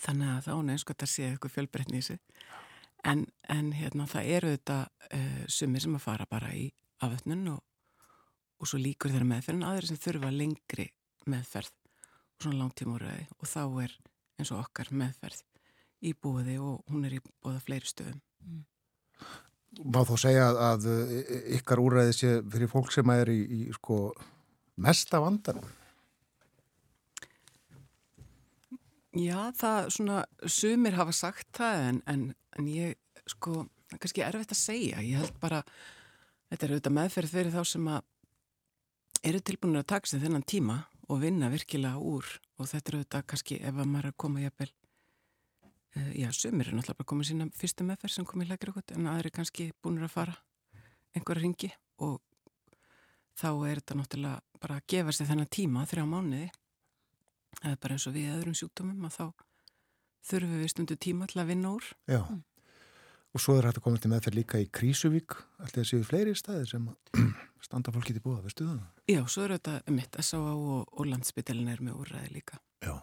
þannig að það án eins og þetta sé eitthvað fjölbreytni í sig en, en hérna það eru þetta uh, sumir sem að fara bara í aföfnun og og svo líkur þeirra meðferðin aðeins sem þurfa lengri meðferð og svona langtíma úrraði og þá er eins og okkar meðferð í búiði og hún er í búiða fleiri stöðum. Mm. Má þó segja að ykkar úrraði sé fyrir fólk sem er í, í sko mesta vandan? Já, það svona, sumir hafa sagt það en, en, en ég, sko, það er kannski erfitt að segja. Ég held bara, þetta er auðvitað meðferð fyrir þá sem að eru tilbúinir að taka sig þennan tíma og vinna virkilega úr og þetta eru auðvitað kannski ef að maður er að koma jafnvel uh, já, sömur er náttúrulega bara koma sína fyrstu meðferð sem kom í lækir okkur en aðri kannski búinir að fara einhverja ringi og þá er þetta náttúrulega bara að gefa sig þennan tíma þrjá mánuði það er bara eins og við öðrum sjúkdómum að þá þurfum við stundu tíma til að vinna úr Já mm. Og svo er hægt að koma til meðferð líka í Krísuvík, alltaf séu fleiri staðir sem standa fólkið í búa, veistu það? Já, svo er þetta mitt að sá á og, og landsbytælin er með úrræði líka. Já,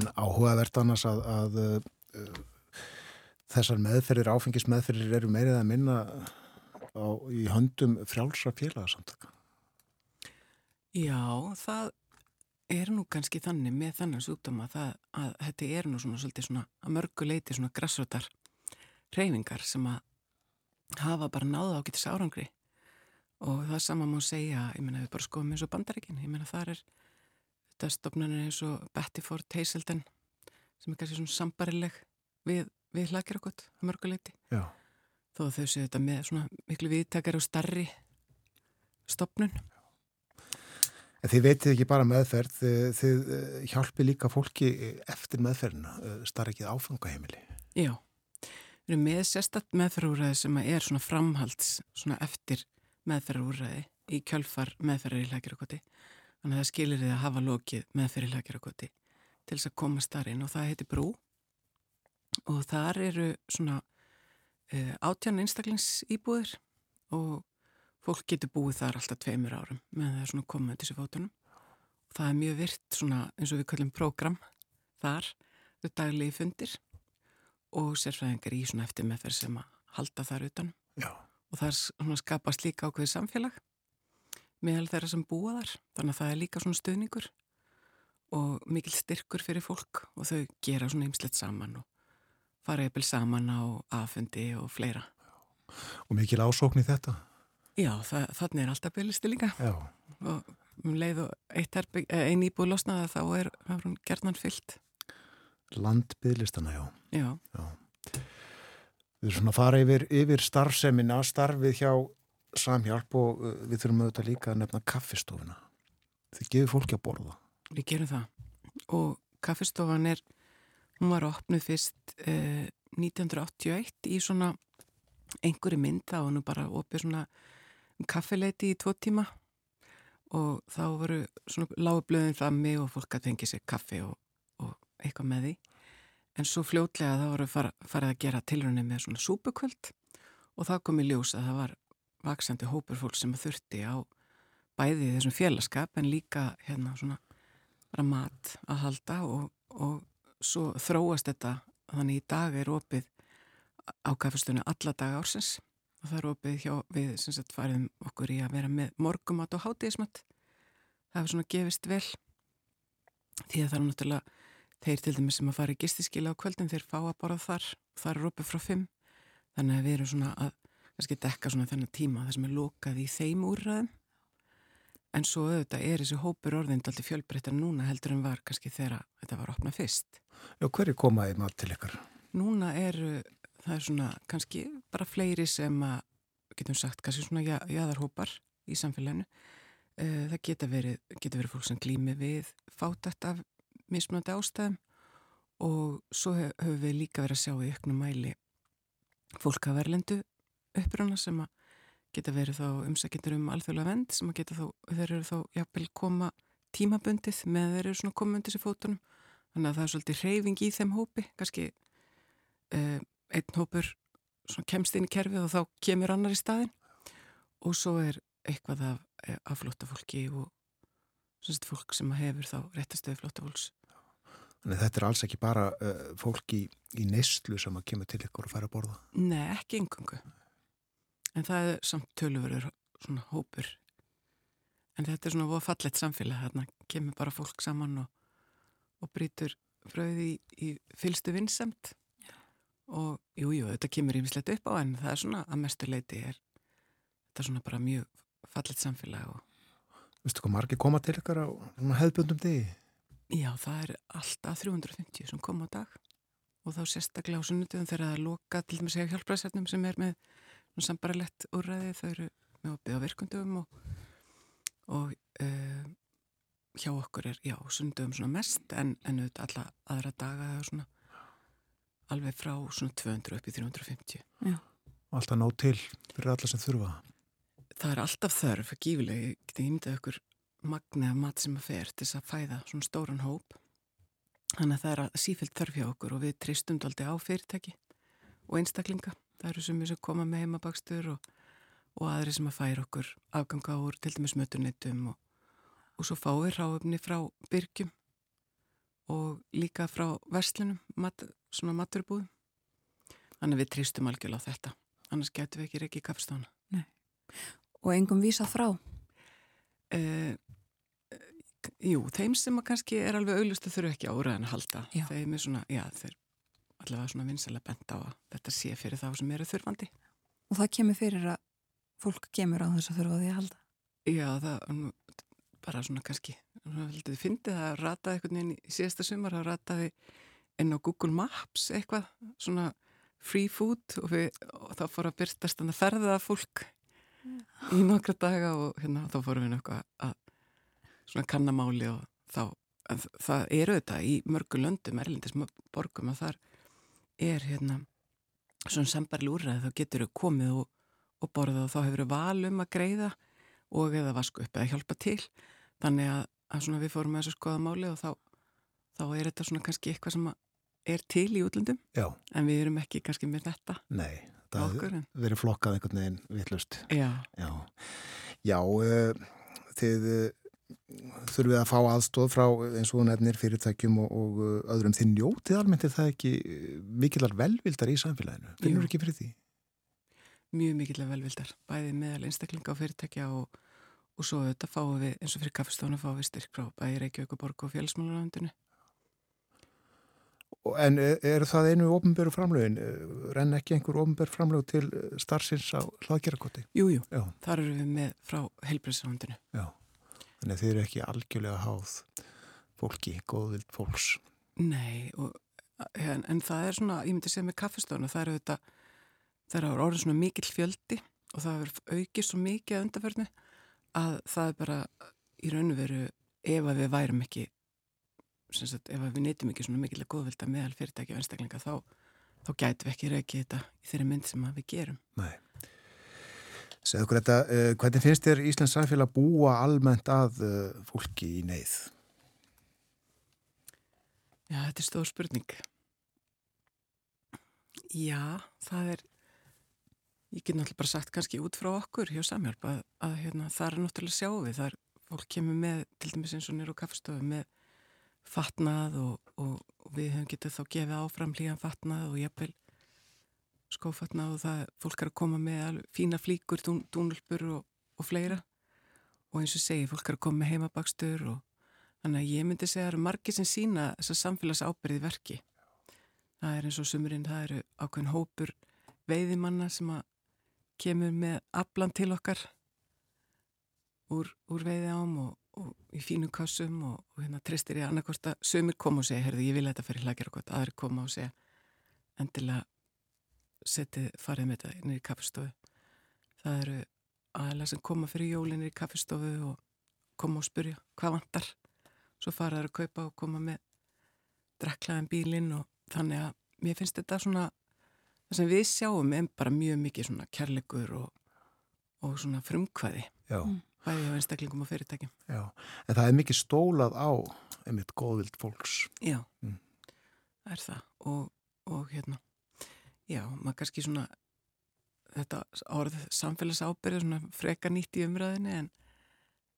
en áhugavert annars að, að uh, þessar meðferðir, áfengis meðferðir eru meirið að minna á, í höndum frjálsra félagsamtaka. Já, það er nú kannski þannig með þannig súkdóma að, að þetta er nú svona, svolítið svona að mörguleiti svona grassrötar reyfingar sem að hafa bara náða á getis árangri. Og það sama má segja, ég menna við bara skoðum eins og bandaríkin, ég menna þar er þetta stopnarnir eins og Betty Ford Hazelden sem er kannski svona sambarileg við, við hlakirakot á mörguleiti Já. þó þau séu þetta með svona miklu viðtakar og starri stopnun En þið veitir ekki bara meðferð, þið, þið hjálpi líka fólki eftir meðferðina, starf ekki áfangaheimili. Já, við erum með sérstatt meðferðarúræði sem er svona framhalds svona eftir meðferðarúræði í kjölfar meðferðar í hlækjarakoti þannig að það skilir þið að hafa lokið meðferð í hlækjarakoti til þess að koma starfinn og það heiti brú. Og þar eru svona uh, átjan einstaklingsýbúðir og fólk getur búið þar alltaf tveimur árum meðan það er svona komið til þessu fótunum. Það er mjög virt svona eins og við kallum program þar, þau daglegi fundir og sérfræðingar í svona eftir meðferð sem að halda þar utan. Já. og það skapast líka ákveðið samfélag meðal þeirra sem búa þar. Þannig að það er líka svona stuðningur og mikil styrkur fyrir fólk og þau gera svona ymslegt saman og fara eppil saman á aðfundi og fleira. Og mikil ásókn í þetta? Já, það, þannig er alltaf byrlisti líka Já. og um leið og einn íbúið losnaða þá er hún gerðnan fyllt Landbyðlistana, já. Já. já. Við erum svona að fara yfir, yfir starfsemina, starfið hjá samhjálp og uh, við þurfum auðvitað líka að nefna kaffistofuna. Þið gefur fólki að borða. Við gerum það og kaffistofan er, hún var opnuð fyrst eh, 1981 í svona einhverju mynd, það var nú bara opið svona kaffileiti í tvo tíma og þá voru svona lágu blöðin frammi og fólk að fengi sér kaffi og eitthvað með því. En svo fljótlega þá voru far, farið að gera tilrunni með svona súpukvöld og það kom í ljós að það var vaksandi hópur fólk sem þurfti á bæði þessum félagskap en líka hérna svona mat að halda og, og svo þróast þetta þannig í dag er opið á kaffestunni alla dag ársins og það er opið hjá við sem sagt fariðum okkur í að vera með morgumat og hátíðismat það hefur svona gefist vel því að það er náttúrulega þeir til dæmis sem að fara í gistiskila á kvöldin þeir fá að borða þar, það er opið frá fimm. Þannig að við erum svona að kannski dekka svona þennan tíma það sem er lokað í þeim úrraðum en svo auðvitað er þessi hópur orðind alltaf fjölbreyttar núna heldur en var kannski þegar þetta var opnað fyrst. Já, hverju komaði maður til ykkar? Núna er það er svona kannski bara fleiri sem að getum sagt kannski svona jæðarhópar í samfélaginu. Eh, það geta verið, geta verið fólk sem glými við fátætt af mismunandi ástæðum og svo höfum við líka verið að sjá í auknum mæli fólk að verlendu uppröna sem að geta verið þá umsækjendur um alþjóðlega vend sem að geta þá, þeir eru þá jafnvel koma tímabundið með þeir eru svona komundis í fótunum. Þannig að það er svolítið reyfing í þeim hópi kannski uh, einn hópur kemst inn í kerfið og þá kemur annar í staðin og svo er eitthvað af, af flóttafólki og svona fólk sem hefur þá réttastöðu flóttafólks. Þannig þetta er alls ekki bara uh, fólk í, í neyslu sem að kemur til ykkur og fara að borða? Nei, ekki yngungu en það er samt tölurverður svona hópur. En þetta er svona voða fallet samfélag þarna. Kemur bara fólk saman og, og brítur fröði í, í fylstu vinsamt og jújú, jú, þetta kemur ímislegt upp á en það er svona að mestu leiti er þetta er svona bara mjög fallet samfélag og Vistu hvað margir koma til ykkar á hefðbundum degi? Já, það er alltaf 350 sem koma á dag. Og þá sérstaklega á sunnutöðum þegar það er loka til dæmis eða hjálpræðsætnum sem er með sambaralett úrræði, þau eru með opið á virkundum og, og uh, hjá okkur er, já, sundum svona mest en, en auðvitað alla aðra daga það er svona alveg frá svona 200 upp í 350. Já. Alltaf nóg til fyrir alla sem þurfa? Það er alltaf þörf, gífileg, ég geti ímyndað okkur magnið af mat sem að fer til þess að fæða svona stóran hóp. Þannig að það er að sífælt þörf hjá okkur og við tristum daldi á fyrirtæki og einstaklinga það eru sem sem koma með heimabakstur og, og aðri sem að færa okkur afganga úr til dæmis mötunnitum og, og svo fáum við ráöfni frá byrgjum og líka frá verslunum mat, svona maturbúðum þannig við tristum algjörlega á þetta annars getum við ekki ekki kaffstána Nei. Og engum vísa frá? Uh, jú, þeim sem að kannski er alveg auðlust að þurfu ekki áraðan að halda já. þeim er svona, já, þeir allavega svona vinsilega bent á að þetta sé fyrir þá sem eru þurfandi. Og það kemur fyrir að fólk kemur á þess að þurfa því að halda? Já, það bara svona kannski, þið fyndið að rataði í síðasta sumar að rataði inn á Google Maps eitthvað, svona free food og, við, og þá fór að byrstast að ferða fólk mm. í nokkra daga og hérna þá fórum við náttúrulega að svona kannamáli og þá, það eru þetta í mörgu löndum, erlindis borgum að þar er hérna svona sambarli úrræði þá getur þau komið og, og borða og þá hefur þau valum að greiða og eða vasku upp eða hjálpa til þannig að, að svona við fórum með þessu skoða máli og þá, þá er þetta svona kannski eitthvað sem er til í útlöndum Já. en við erum ekki kannski með þetta Nei, það verður flokkað einhvern veginn vittlust Já, Já, Já uh, þið þurfum við að fá aðstóð frá eins og nefnir fyrirtækjum og, og uh, öðrum. Þinn njótið almennt er það ekki uh, mikillar velvildar í samfélaginu? Finnur ekki fyrir því? Mjög mikillar velvildar, bæði meðal einstaklinga og fyrirtækja og, og svo þetta fáum við eins og fyrir kaffestónu fáum við styrk frá bæði Reykjavík og Borg og Fjálsmálarlandinu En er, er það einu ofnböru framlögin? Renn ekki einhver ofnböru framlög til starfsins á hlaðgerarkoti? Jújú, þar eru við með frá helbriðsrándinu Já Þannig að þeir eru ekki algjörlega háð fólki, góðvild fólks. Nei, og, en, en það er svona, ég myndi segja með kaffestónu, það eru þetta, það eru orðin svona mikil fjöldi og það eru aukið svo mikið að undarferðinu að það er bara í raun og veru ef að við værum ekki, sagt, ef við neytum ekki svona mikil að góðvilda meðal fyrirtæki og einstaklinga þá, þá gætu við ekki reykið þetta í þeirri mynd sem við gerum. Nei. Segðu okkur þetta, uh, hvernig finnst þér Íslands samfélag búa almennt að uh, fólki í neyð? Já, þetta er stór spurning. Já, það er, ég get náttúrulega bara sagt kannski út frá okkur hjá Samhjálp að, að hérna, það er náttúrulega sjáu við, það er, fólk kemur með, til dæmis eins og nýru á kaffestofu með fatnað og, og, og við höfum getið þá gefið áfram hlýjan fatnað og jafnvel skófatnað og það, fólk er að koma með fína flíkur, dún, dúnulpur og, og fleira og eins og segi, fólk er að koma með heimabakstur og Þannig að ég myndi segja að það eru margi sem sína þessa samfélags ábyrði verki. Það er eins og sumurinn, það eru ákveðin hópur veiðimanna sem að kemur með aflan til okkar úr, úr veiði ám og, og í fínu kassum og, og hérna tristir ég annarkost að sumir koma og segja, herði ég vil þetta fyrir hlagjara gott, aðri koma og segja endilega setið farið með þetta inn í kaffestofu. Það eru aðalega sem koma fyrir jólinni í kaffestofu og koma og spurja hvað vantar svo fara þær að kaupa og koma með dreklaðan bílinn og þannig að mér finnst þetta svona það sem við sjáum er bara mjög mikið svona kærleikur og, og svona frumkvæði mm. Bæði á einstaklingum og fyrirtækjum Já, en það er mikið stólað á einmitt góðvild fólks Já, mm. það er það og, og hérna já, maður kannski svona þetta orð samfélagsábyrði svona freka nýtt í umræðinu en,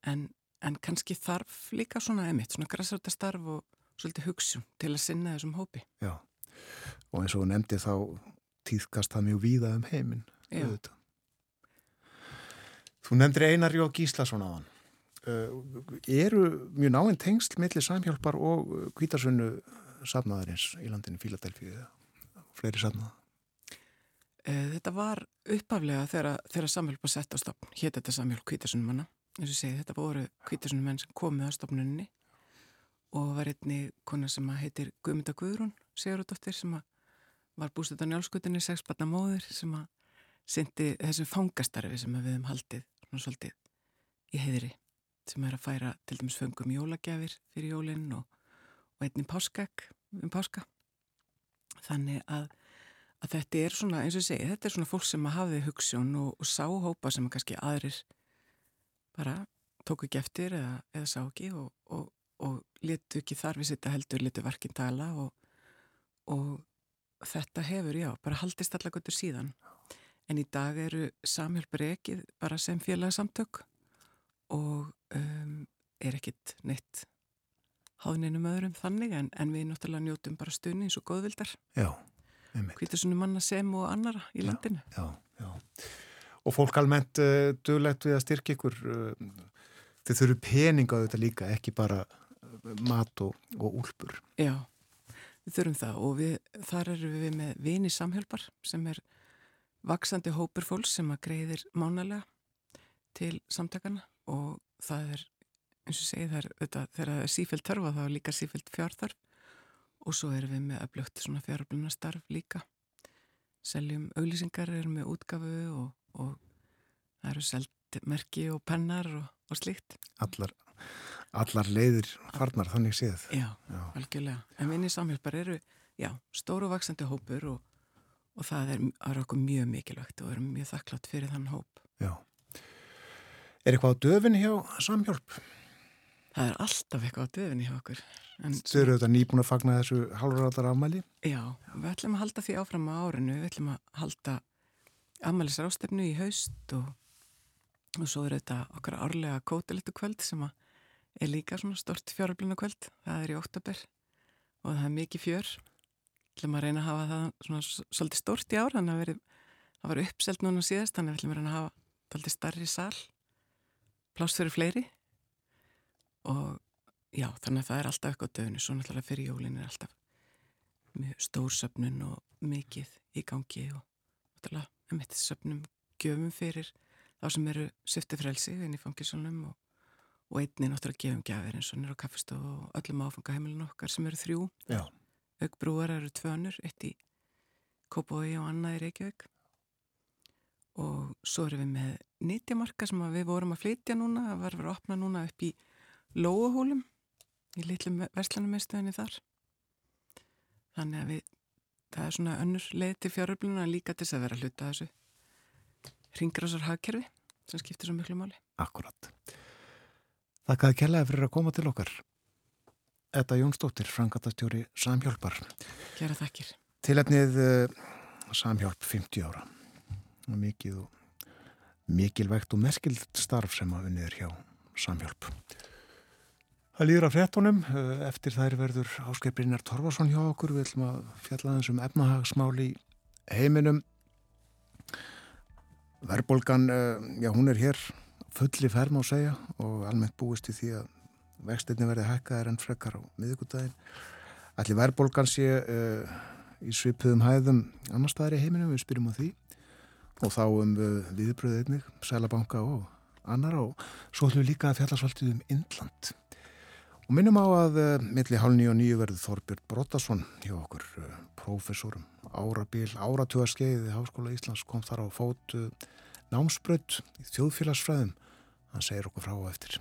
en en kannski þarf líka svona emitt, svona græsartastarf og svolítið hugsun til að sinna þessum hópi. Já, og eins og nefndi þá týðkast það mjög víða um heiminn. Þú nefndir Einar Jó Gíslason á hann. Uh, eru mjög náinn tengsl millir samhjálpar og kvítarsvunnu safnaðarins í landinu Fíladelfíu eða fleiri safnaða? Uh, þetta var uppaflega þegar, samhjálpa sett á stafn, hétt þetta samhjálp kvítarsvunnu manna eins og segi þetta voru kvítarsunum menn sem komið á stofnunni og var einni konar sem heitir Guðmynda Guðrún Sigurðardóttir sem var bústuð á njálskutinni sexbarna móður sem að syndi þessu fangastarfi sem við hefum haldið svona svolítið í heiðri sem er að færa til dæmis föngum jólagjafir fyrir jólinn og, og einni páskak um páska þannig að, að þetta er svona eins og segi, þetta er svona fólk sem að hafiði hugssjón og, og sáhópa sem að kannski aðrir bara tóku ekki eftir eða, eða sá ekki og, og, letu ekki þar við sitta heldur, letu verkinn tala og, þetta hefur, já, bara haldist allar gottur síðan. En í dag eru samhjálpur ekkið bara sem félagsamtök og um, er ekkit neitt háðninum öðrum þannig en, en við náttúrulega njótum bara stunni eins og góðvildar. Já. Hvítasunum manna sem og annara í landinu. Já, já, já og fólk almennt uh, duglegt við að styrkja ykkur uh, þau þurfu peninga á þetta líka ekki bara mat og, og úlpur Já, við þurfum það og við, þar eru við með vini samhjálpar sem er vaksandi hópur fólks sem að greiðir mánalega til samtakana og það er eins og segið það er þetta, þegar það er sífælt þörfa þá er líka sífælt fjárþarf og svo erum við með öflugt svona fjárbluna starf líka seljum auglýsingar, erum með útgafu og og það eru selt merki og pennar og, og slíkt. Allar, allar leiðir farnar þannig séð. Já, já. algjörlega. En vinni samhjálpar eru, já, stóru vaksandi hópur og, og það er, er okkur mjög mikilvægt og erum mjög þakklátt fyrir þann hóp. Já. Er eitthvað á döfinni hjá samhjálp? Það er alltaf eitthvað á döfinni hjá okkur. Þau eru þetta nýbúin að fagna þessu halvraðar afmæli? Já, við ætlum að halda því áfram á árinu, við ætlum að halda ammælis rástefnu í haust og, og svo er þetta okkar árlega kótilettu kvöld sem er líka svona stort fjárblina kvöld það er í óttabur og það er mikið fjör við ætlum að reyna að hafa það svona svolítið stort í ár þannig að verið, það var uppselt núna síðast þannig að við ætlum að reyna að hafa svolítið starri sál pláss fyrir fleiri. Og já þannig að það er alltaf eitthvað döfnu svo náttúrulega fyrir jólin er alltaf stórsöfnun og mikið í gangi og náttúrulega um eitt söpnum gjöfum fyrir þá sem eru syftið frelsi inn í fangisunum og, og einni náttúrulega gefum gafir eins og nýra á kaffestof og öllum áfangaheimilin okkar sem eru þrjú aukbrúar eru tvönur, eitt í Kópói og annað í Reykjavík og svo erum við með nýttjamarka sem við vorum að flytja núna, það var verið að opna núna upp í Lóahólum í litlum verslanum meðstöðinni þar þannig að við það er svona önnur leið til fjáröfluna líka til þess að vera að hluta þessu ringgrásar hagkerfi sem skiptir svo miklu máli. Akkurat. Þakkaði kellaði fyrir að koma til okkar. Edda Jónsdóttir, frangatastjóri Samhjálpar. Gjara þakkir. Tilefnið uh, Samhjálp 50 ára. Mikið og mikilvægt og merkild starf sem að unnið er hjá Samhjálp. Það líður af frettunum. Uh, eftir þær verður áskeiprinar Torfarsson hjá okkur. Við ætlum að fjalla þess um efnahagsmáli heiminum. Verbolgan, uh, já hún er hér fulli ferm á segja og almennt búist í því að vextinni verði hækkaðar en frekar á miðugudaginn. Allir verðbólgan sé uh, í svipuðum hæðum annar staðar í heiminum, við spyrjum á því og þá um uh, viðbröðið einnig, Sælabanka og annar og svo ætlum við líka að fjallarsvaldið um Indland. Og minnum á að uh, milli hálf nýju og nýju verður Þorbjörn Brottason hjá okkur profesorum, árabil, áratugaskeiði Háskóla Íslands kom þar á fótu námsbrödd í þjóðfélagsfræðum. Það segir okkur frá og eftir.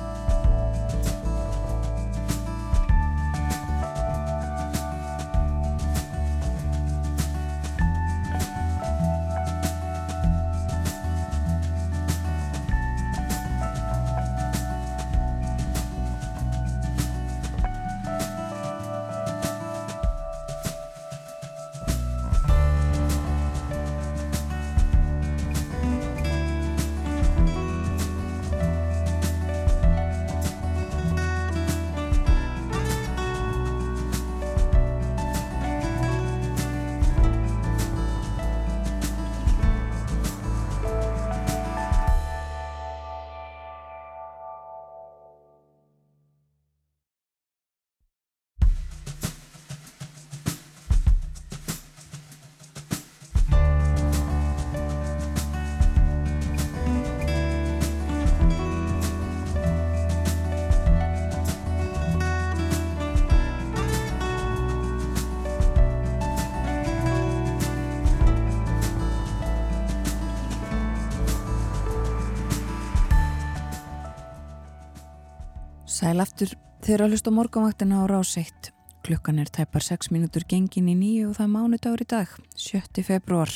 Sæl aftur þeirra hlust á morgunvaktina á ráseitt. Klukkan er tæpar 6 mínútur gengin í nýju og það er mánudagur í dag, 7. februar.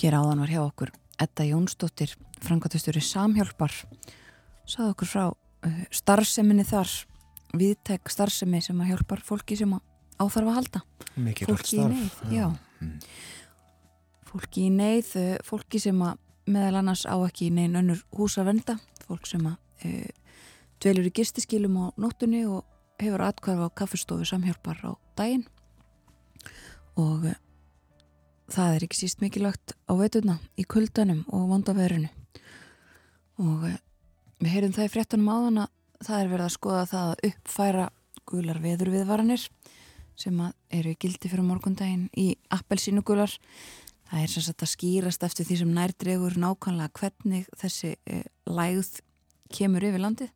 Hér áðan var hjá okkur Edda Jónsdóttir, frangatustur í Samhjálpar. Saði okkur frá uh, starfseminni þar, viðtæk starfsemi sem að hjálpar fólki sem að áþarf að halda. Mikið fólki í neyð, já. Mm. Fólki í neyð, uh, fólki sem að meðal annars á ekki í neyn önnur húsa venda, fólk sem að uh, dvelur í gistiskilum á nóttunni og hefur atkvarf á kaffustofu samhjálpar á daginn. Og uh, það er ekki síst mikilvægt á veituna í kuldanum og vondaverinu. Og uh, við heyrum það í fréttunum áðan að það er verið að skoða það að uppfæra gular veðurviðvaranir sem eru gildi fyrir morgundaginn í appelsínu gular það er sem sagt að skýrast eftir því sem nærdregur nákvæmlega hvernig þessi uh, lægð kemur yfir landið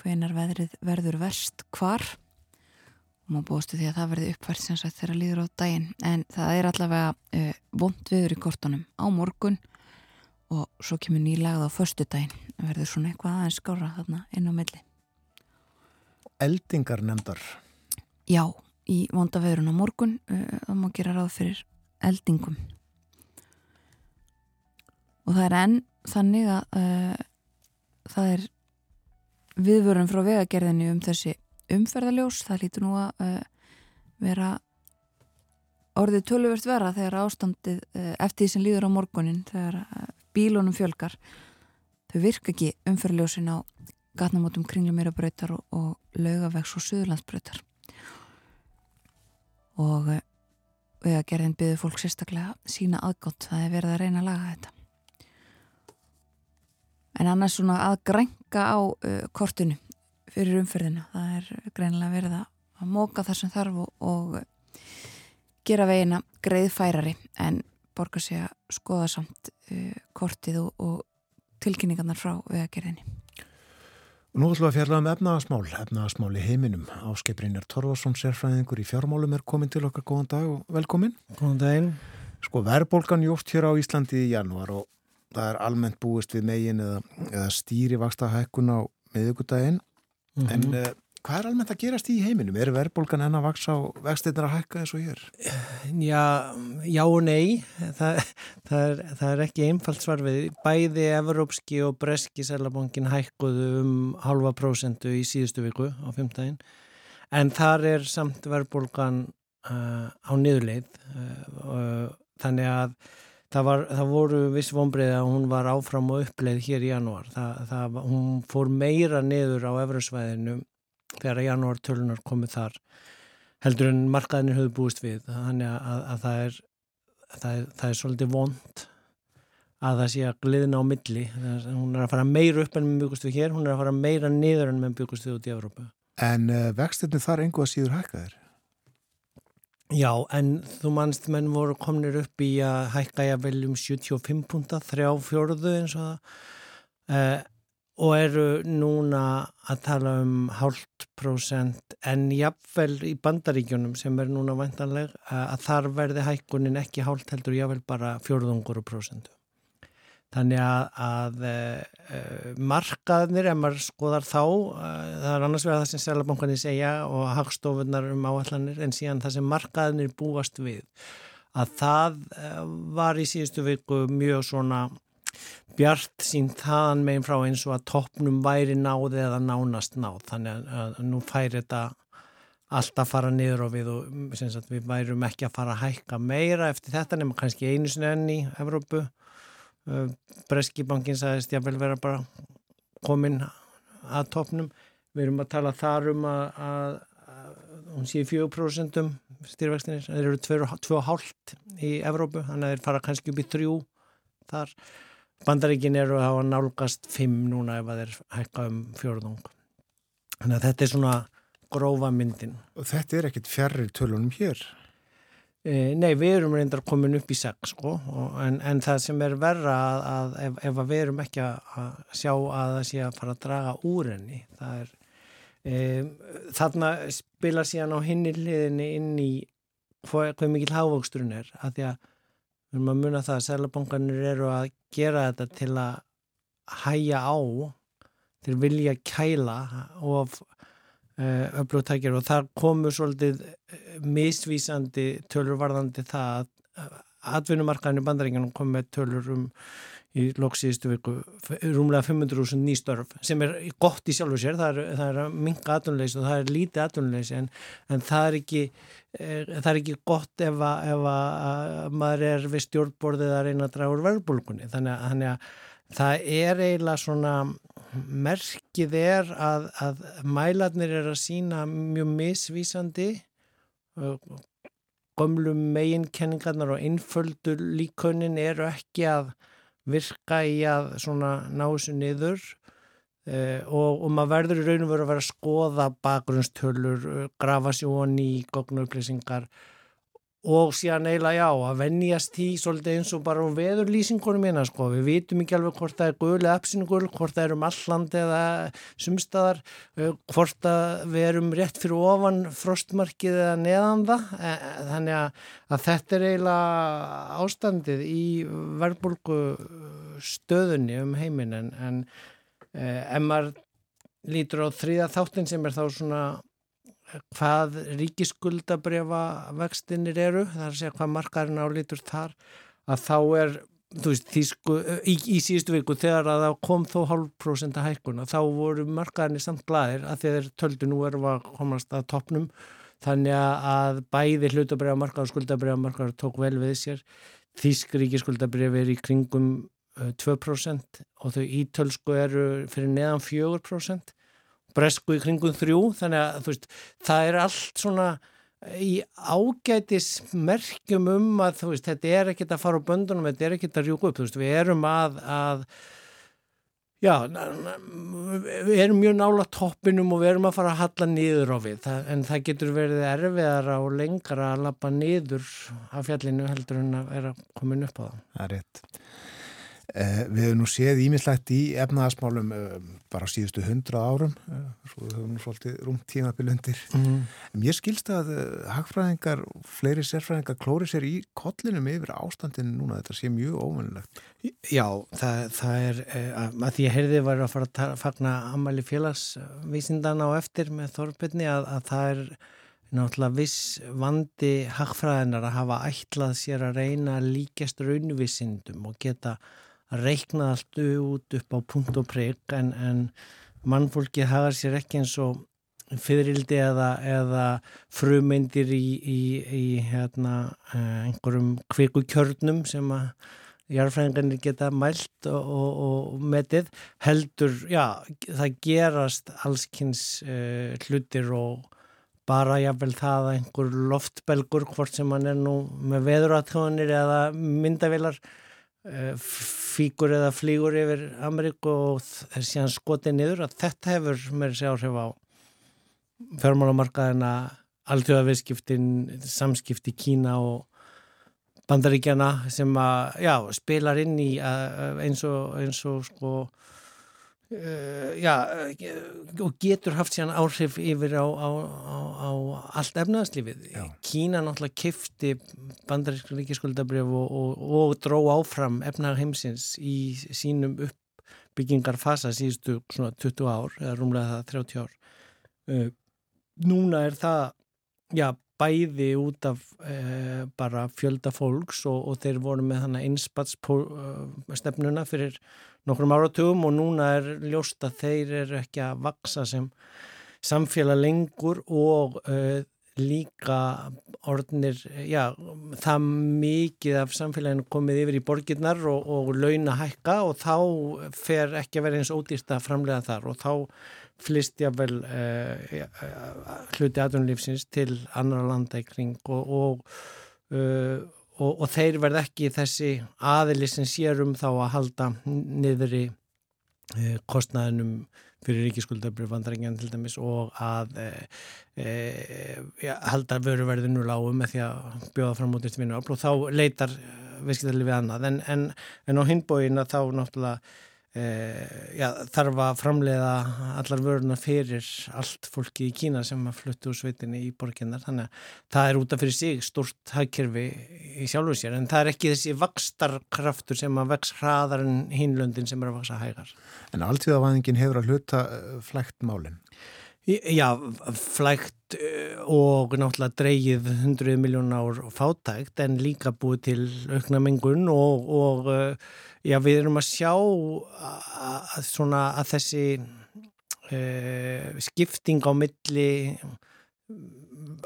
hvenar veðrið verður verst hvar? Og maður búistu því að það verði uppfært sem sagt þegar líður á daginn. En það er allavega uh, vond viður í kortunum á morgun og svo kemur nýlagð á förstu daginn verður svona eitthvað aðeins skára þarna inn á milli. Eldingar nefndar Já, í vonda viðurinn á morgun uh, það má gera ráð fyrir eldingum. Og það er enn þannig að uh, það er viðvörun frá vegagerðinu um þessi umferðaljós, það lítur nú að uh, vera orðið töluvert vera þegar ástandið uh, eftir því sem líður á morgunin þegar uh, bílunum fjölgar. Þau virka ekki umferðaljósin á gatnamótum kringlumýrabröytar og, og laugavegs og suðurlandsbröytar og vegagerðin byður fólk sérstaklega sína aðgótt það er verið að reyna að laga þetta. En annars svona að grænka á uh, kortinu fyrir umferðina það er greinilega verið að móka þar sem þarf og, og gera vegina greiðfærari en borga sig að skoða samt uh, kortið og, og tilkynningarnar frá vegagerðinni nú ætlum við að fjalla um efnagasmál, efnagasmál í heiminum. Áskiprinir Torvarsson, sérfræðingur í fjármálum er komin til okkar. Góðan dag og velkomin. Góðan daginn. Sko verðbólgan jóst hér á Íslandi í janúar og það er almennt búist við megin eða, eða stýri vaksta hækkun á miðugudaginn mm -hmm. en uh, Hvað er almennt að gerast í heiminum? Er verðbólgan enn að vaksa og vextinnar að hækka þessu hér? Já, já og nei. Það, það, er, það er ekki einfalt svar við. Bæði Evrópski og Breski selabankin hækkuðu um halva prósentu í síðustu viku á fymtægin. En þar er samt verðbólgan uh, á niðurleið. Uh, þannig að það, var, það voru viss vonbreið að hún var áfram og uppleið hér í janúar. Það, það, hún fór meira niður á Evrosvæðinu þegar janúartölunar komið þar heldur en markaðinir höfðu búist við þannig að, að, að það, er, er, er svolítið vond að það sé að gliðna á milli er, hún er að fara meira upp en með byggust við hér hún er að fara meira niður en með byggust við út í Evrópa En uh, vextirni þar engu að síður hækkaðir? Já, en þú mannst menn voru komnir upp í að hækka ég vel um 75 punta, þrjá fjörðu eins og það uh, og eru núna að tala um hálft prósent en jafnvel í bandaríkjunum sem er núna vantanleg að þar verði hækkunin ekki hálft heldur jafnvel bara fjörðungur og prósentu. Þannig að, að uh, markaðnir, ef maður skoðar þá, uh, það er annars vegar það sem Sælabankarnir segja og hagstofunar um áallanir en síðan það sem markaðnir búast við. Að það var í síðustu viku mjög svona bjart sín þaðan meginn frá eins og að toppnum væri náði eða nánast náð þannig að nú færi þetta alltaf fara niður og við og við værum ekki að fara að hækka meira eftir þetta nema kannski einu enn í Evrópu Breskibankin sagðist ég vel vera bara komin að toppnum við erum að tala þar um að, að, að hún sé 4% styrvextinir, þeir eru 2,5 í Evrópu, þannig að þeir fara kannski upp í 3 þar Bandaríkin eru að hafa nálgast fimm núna ef að þeir hækka um fjörðung. Þannig að þetta er svona grófa myndin. Og þetta er ekkit fjarrir tölunum hér? E, nei, við erum reyndar komin upp í sex sko, en, en það sem er verra að, að ef, ef að við erum ekki að sjá að það sé að fara að draga úr henni, það er e, þarna spila síðan á hinni hliðinni inn í hvað, hvað mikil hávöxturinn er, að því að við erum að muna það að selabankanir eru að gera þetta til að hæja á þeir vilja kæla og öflugtækjar og þar komur svolítið misvísandi tölur varðandi það að atvinnumarkaðinu bandaringunum kom með tölur um í loksíðistu viku rúmlega 500.000 nýstörf sem er gott í sjálfu sér, það er, það er minga atvinnulegs og það er lítið atvinnulegs en, en það er ekki er, það er ekki gott ef að, ef að maður er við stjórnborðið að reyna að draga úr verðbólkunni þannig að, þannig að það er eiginlega svona merkið er að, að mælarnir er að sína mjög misvísandi gömlum meginkenningarnar og einföldur líkönin eru ekki að virka í að ná þessu niður eh, og, og maður verður í raun og veru að vera að skoða bakgrunnstölur, grafa sjóan í gognauplýsingar og síðan eiginlega já að vennjast því svolítið eins og bara um veðurlýsingunum minna sko, við vitum ekki alveg hvort það er gul eða epsingul, hvort það er um alland eða sumstaðar hvort við erum rétt fyrir ofan frostmarkið eða neðan það. E, þannig að, þetta er eiginlega ástandið í verðbólgu stöðunni um heiminn. En, en ef maður lítur á þriða þáttin sem er þá svona hvað ríkiskuldabrefa vextinir eru, það er að segja hvað markarinn álítur þar, að þá er þú veist, þýsku, í, í síðustu viku þegar að það kom þó hálf prosenta hækkuna, þá voru markarinn samt glæðir að þeir töldu nú eru að komast að toppnum, þannig að bæði hlutabrefa markar og skuldabrefa markar tók vel við sér. Þýsk ríkiskuldabrefi er í kringum 2% og þau ítölsku eru fyrir neðan 4% bresku í kringum þrjú þannig að veist, það er allt svona í ágætis merkjum um að veist, þetta er ekkit að fara á böndunum, þetta er ekkit að rjúka upp veist, við erum að, að já, við erum mjög nála toppinum og við erum að fara að halla niður á við það, en það getur verið erfiðara og lengra að lappa niður af fjallinu heldur en að vera komin upp á það. Það er rétt. Eh, við hefum nú séð ímislegt í efnaðasmálum eh, bara síðustu hundra árum eh, svo við höfum nú svolítið rúmt tímabil undir. Mm. ég skilst að hagfræðingar, fleiri sérfræðingar klóri sér í kollinum yfir ástandinu núna. Þetta sé mjög óvinnilegt Já, það, það er að því að heyrði var að fara að fagna ammali félagsvísindana á eftir með Þorbjörni að, að það er náttúrulega viss vandi hagfræðinar að hafa ætlað sér að reyna líkjast raunvísindum og geta að reikna allt út upp á punkt og prigg en, en mannfólki hafa sér ekki eins og fyririldi eða, eða frumeindir í, í, í hérna, eh, einhverjum kvikukjörnum sem að jarfræðingarnir geta mælt og, og, og metið heldur, já, það gerast allskynns uh, hlutir og bara jáfnvel það að einhver loftbelgur hvort sem hann er nú með veðuratjónir eða myndavilar eh, fíkur eða flígur yfir Ameríku og er síðan skotið niður að þetta hefur mér sé áhrif á fjármálamarkaðina alþjóðaviðskiptin, samskipti Kína og bandaríkjana sem að, já, spilar inn í eins og, eins og sko Uh, já, uh, og getur haft síðan áhrif yfir á, á, á, á allt efnaðslífið. Kína náttúrulega kifti bandarísk ríkiskuldabrif og, og, og dró áfram efnaðar heimsins í sínum uppbyggingarfasa síðustu svona 20 ár, eða rúmlega það 30 ár. Uh, núna er það, já, bæði út af bara fjölda fólks og, og þeir voru með þannig einspatsstefnuna fyrir nokkrum áratugum og núna er ljóst að þeir eru ekki að vaksa sem samfélag lengur og uh, líka orðnir, já, það mikið af samfélaginu komið yfir í borginnar og, og launa hækka og þá fer ekki að vera eins ódýrst að framlega þar og þá flist ég vel uh, ja, hluti aðunlífsins til annar landa í kring og, og uh, og, og þeir verð ekki þessi aðili sem sérum þá að halda niður í e, kostnæðinum fyrir ríkiskuldabrið vandrækjan til dæmis og að e, e, ja, halda vöruverðinu lágu með því að bjóða fram út eftir vinnu og þá leitar viðskiptalið við annað. En, en, en á hinbóin að þá náttúrulega já, þarf að framleiða allar vöruna fyrir allt fólki í Kína sem að fluttu úr sveitinni í borginnar þannig að það er út af fyrir sig stort hagkerfi í sjálfu sér en það er ekki þessi vakstarkraftur sem að vex hraðar en hinlöndin sem er að vaksa hægar. En alltíðavæðingin hefur að hluta uh, flægt málinn Já, flægt uh, og náttúrulega dreyið 100 miljón ár fátækt en líka búið til aukna mengun og, og Já, við erum að sjá að, svona, að þessi uh, skipting á milli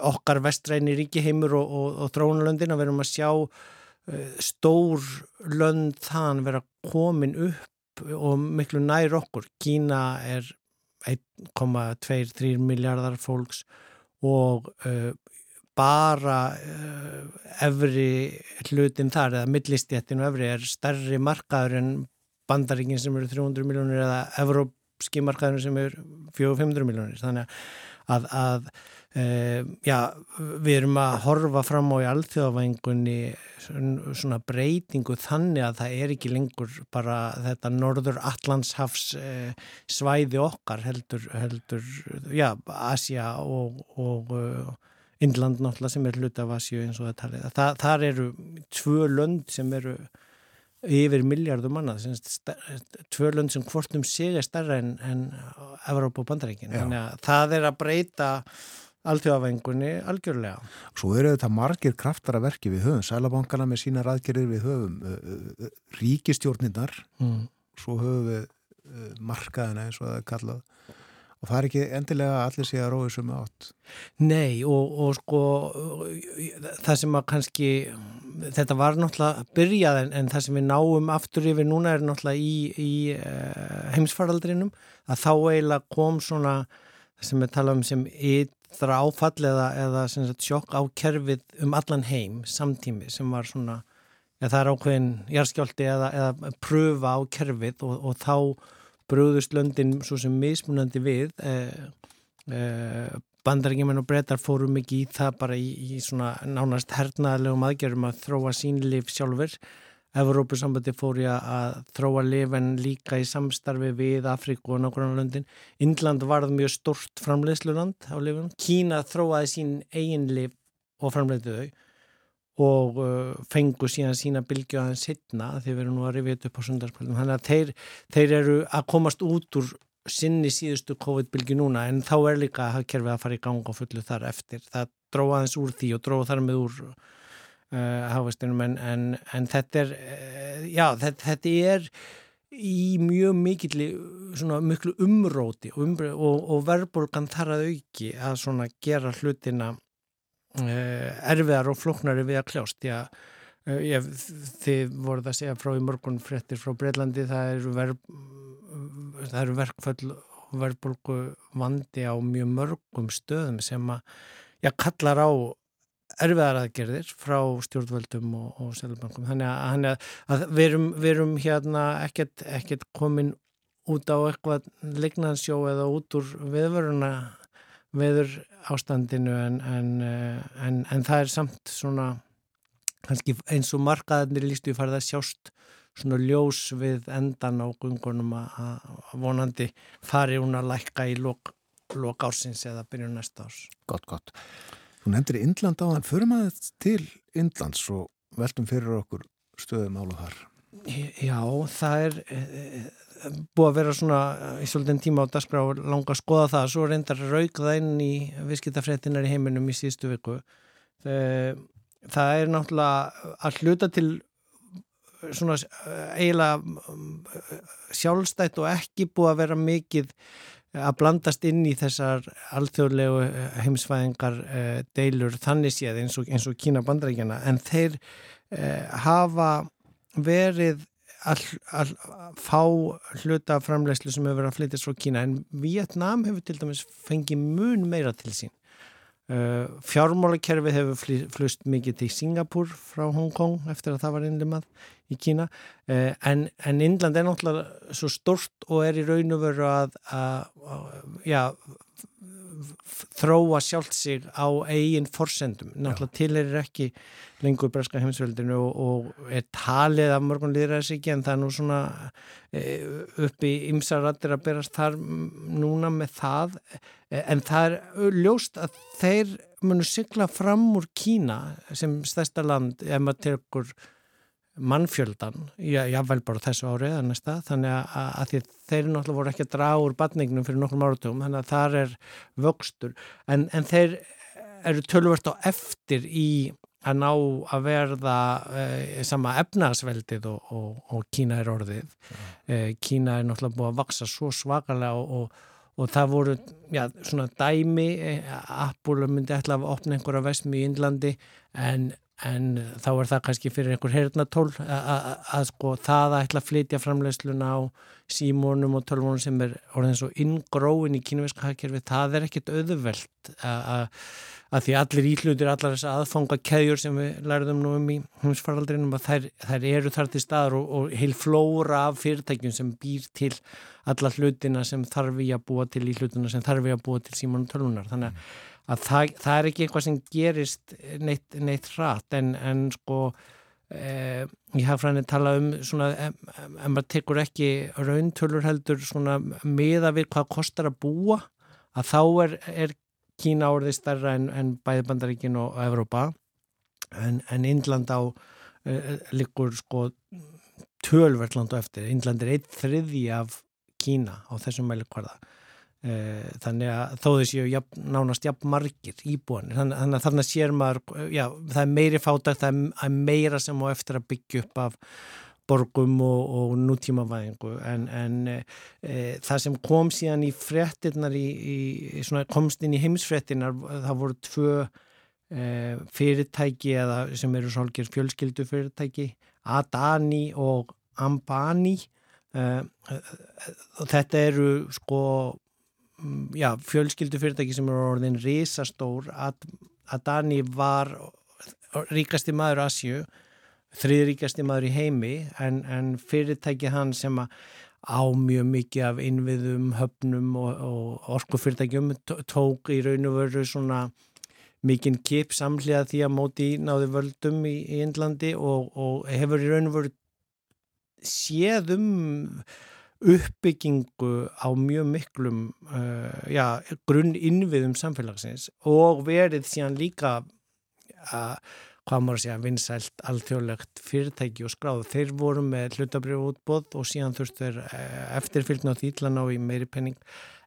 okkar vestræni ríkiheimur og, og, og þróunalöndin að við erum að sjá uh, stór lönd þann vera komin upp og miklu nær okkur. Kína er 1,2-3 miljardar fólks og uh, bara uh, efri hlutin þar eða millistjættin og efri er stærri markaður en bandaríkin sem eru 300 miljónir eða evrópski markaður sem eru 400-500 miljónir þannig að, að uh, já, við erum að horfa fram á í alþjóðavæðingunni svona breytingu þannig að það er ekki lengur bara þetta norður Allandshafs uh, svæði okkar heldur, heldur já, Asia og, og Indland náttúrulega sem er hluta af Asju eins og það talið. Þa, þar eru tvö lönd sem eru yfir miljardum manna, tvö lönd sem hvortum sig er starra en, en Evróp og Bandaríkin. Þannig að það er að breyta alltjóðavengunni algjörlega. Svo eru þetta margir kraftar að verki við höfum, sælabankana með sína raðgerðir við höfum, ríkistjórnindar, mm. svo höfum við markaðina eins og það er kallað og það er ekki endilega allir sé að rói sem átt. Nei og, og sko það sem að kannski þetta var náttúrulega byrjað en, en það sem við náum aftur yfir núna er náttúrulega í, í uh, heimsfaraldrinum að þá eiginlega kom svona sem við talaðum sem ytra áfall eða, eða sagt, sjokk á kerfið um allan heim samtími sem var svona, ja, það er ákveðin járskjálti eða, eða pröfa á kerfið og, og þá brúðust löndin svo sem mismunandi við eh, eh, bandarækjumenn og brettar fórum ekki í það bara í, í svona nánast hernaðlegum aðgerðum að þróa sínlif sjálfur Evrópusambandi fór í að þróa lifin líka í samstarfi við Afríku og nákvæmlandin. Indland varð mjög stort framleiðsluland á lifin. Kína þróaði sín eigin lif og framleiði þau og uh, fengu síðan sína bylgju aðeins sittna þegar við erum nú að rifja upp á sundarskvöldum. Þannig að þeir, þeir eru að komast út úr sinni síðustu COVID-bylgi núna en þá er líka hafkerfið að fara í gang og fullu þar eftir. Það dróða aðeins úr því og dróða þar með úr uh, hafastinum en, en, en þetta er uh, já, þetta, þetta er í mjög miklu umróti og, og, og verðbólgan þar að auki að gera hlutina erfiðar og flóknari við að kljást já Ég, þið voruð að segja frá í morgun fréttir frá Breitlandi það eru, eru verkföll og verðbólgu vandi á mjög mörgum stöðum sem að já, kallar á erfiðar aðgerðir frá stjórnvöldum og, og selbankum. Þannig að, að, að við, erum, við erum hérna ekkert komin út á eitthvað lignansjó eða út úr viðvöruna viður ástandinu en, en, en, en það er samt svona kannski eins og markaðarnir lístu í farið að sjást svona ljós við endan á gungunum að vonandi fari hún að lækka í lok, lok ársins eða byrju næsta árs. Gott, gott. Þú nefndir Indland á þann, förum að til Indlands og veltum fyrir okkur stöðum álu þar. Já, það er e, e, búið að vera svona í svolítinn tíma á dagskrá langa að skoða það, svo reyndar rauk það inn í viðskiptafréttinar í heiminum í síðustu viku. Það, það er náttúrulega að hluta til svona eiginlega sjálfstætt og ekki búið að vera mikið að blandast inn í þessar alþjóðlegu eh, heimsfæðingar eh, deilur þannig séð eins og, og Kína bandaríkjana en þeir eh, hafa verið að, að fá hluta framlegslu sem hefur verið að flytjast frá Kína en Vietnam hefur til dæmis fengið mun meira til sín. Uh, fjármálakerfið hefur flust mikið til Singapur frá Hongkong eftir að það var innlimað í Kína. Uh, en, en Indland er náttúrulega svo stort og er í raun og veru að, að, að ja, þróa sjálft sig á eigin forsendum, náttúrulega til er ekki lengur breska heimsveldinu og, og er talið af mörgum liðræðis ekki en það er nú svona e, upp í ymsarættir að berast þar núna með það. E, en það er ljóst að þeir munu sykla fram úr Kína sem stærsta land ef maður tekur mannfjöldan, jável bara þessu árið að næsta, þannig að, að því þeir náttúrulega voru ekki að draga úr batningnum fyrir nokkrum áratugum, þannig að þar er vöxtur, en, en þeir eru tölvört á eftir í að ná að verða e, sama efnaðsveldið og, og, og Kína er orðið. E, Kína er náttúrulega búið að vaksa svo svakalega og, og það voru já, svona dæmi e, Apple myndi ætla að opna einhverja vesmi í Índlandi en en þá er það kannski fyrir einhver hernatól að sko það að ætla að flytja framlegsluna á símónum og tölvónum sem er orðin svo inngróin í kynveska hagkerfi, það er ekkit auðvelt að því allir íhlutir, allar þess aðfanga keðjur sem við lærðum nú um í húsfaraldrinum að þær, þær eru þar til staðar og, og heil flóra af fyrirtækjum sem býr til alla hlutina sem þarf við að búa til íhlutuna sem þarf við að búa til símónum tölvónar þannig að að það, það er ekki eitthvað sem gerist neitt, neitt hratt en, en sko eh, ég haf fræðin að tala um svona en maður tekur ekki rauntölur heldur svona miða við hvað kostar að búa að þá er, er Kína orðið starra en, en bæði bandaríkin og Evrópa. En, en Índland á eh, likur sko tölverðland og eftir. Índland er eitt þriði af Kína á þessum mælikvarða þannig að þó þessi jafn, nánast jafn margir íbúanir. Þannig, þannig að þarna sér maður já, það er meiri fátækt, það er meira sem á eftir að byggja upp af borgum og, og nútímavæðingu. En, en e, það sem kom síðan í frettinnar komst inn í heimsfrettinnar það voru tvö e, fyrirtæki eða sem eru svolgir fjölskyldu fyrirtæki Adani og Ambani. E, og þetta eru sko já, fjölskyldu fyrirtæki sem eru orðin risastór að, að Dani var ríkasti maður Asju þriðríkasti maður í heimi en, en fyrirtæki hann sem á mjög mikið af innviðum, höfnum og, og orkufyrirtækjum tók í raun og veru svona mikinn kip samlega því að móti náði völdum í, í Índlandi og, og hefur í raun og veru séð um uppbyggingu á mjög miklum uh, já, grunn innviðum samfélagsins og verið síðan líka að hvað maður sé að vinsælt alþjóðlegt fyrirtæki og skráð. Þeir voru með hlutabrjöfu útbóð og síðan þurftu þeir eh, eftirfylgna á þýtlan á í meiri penning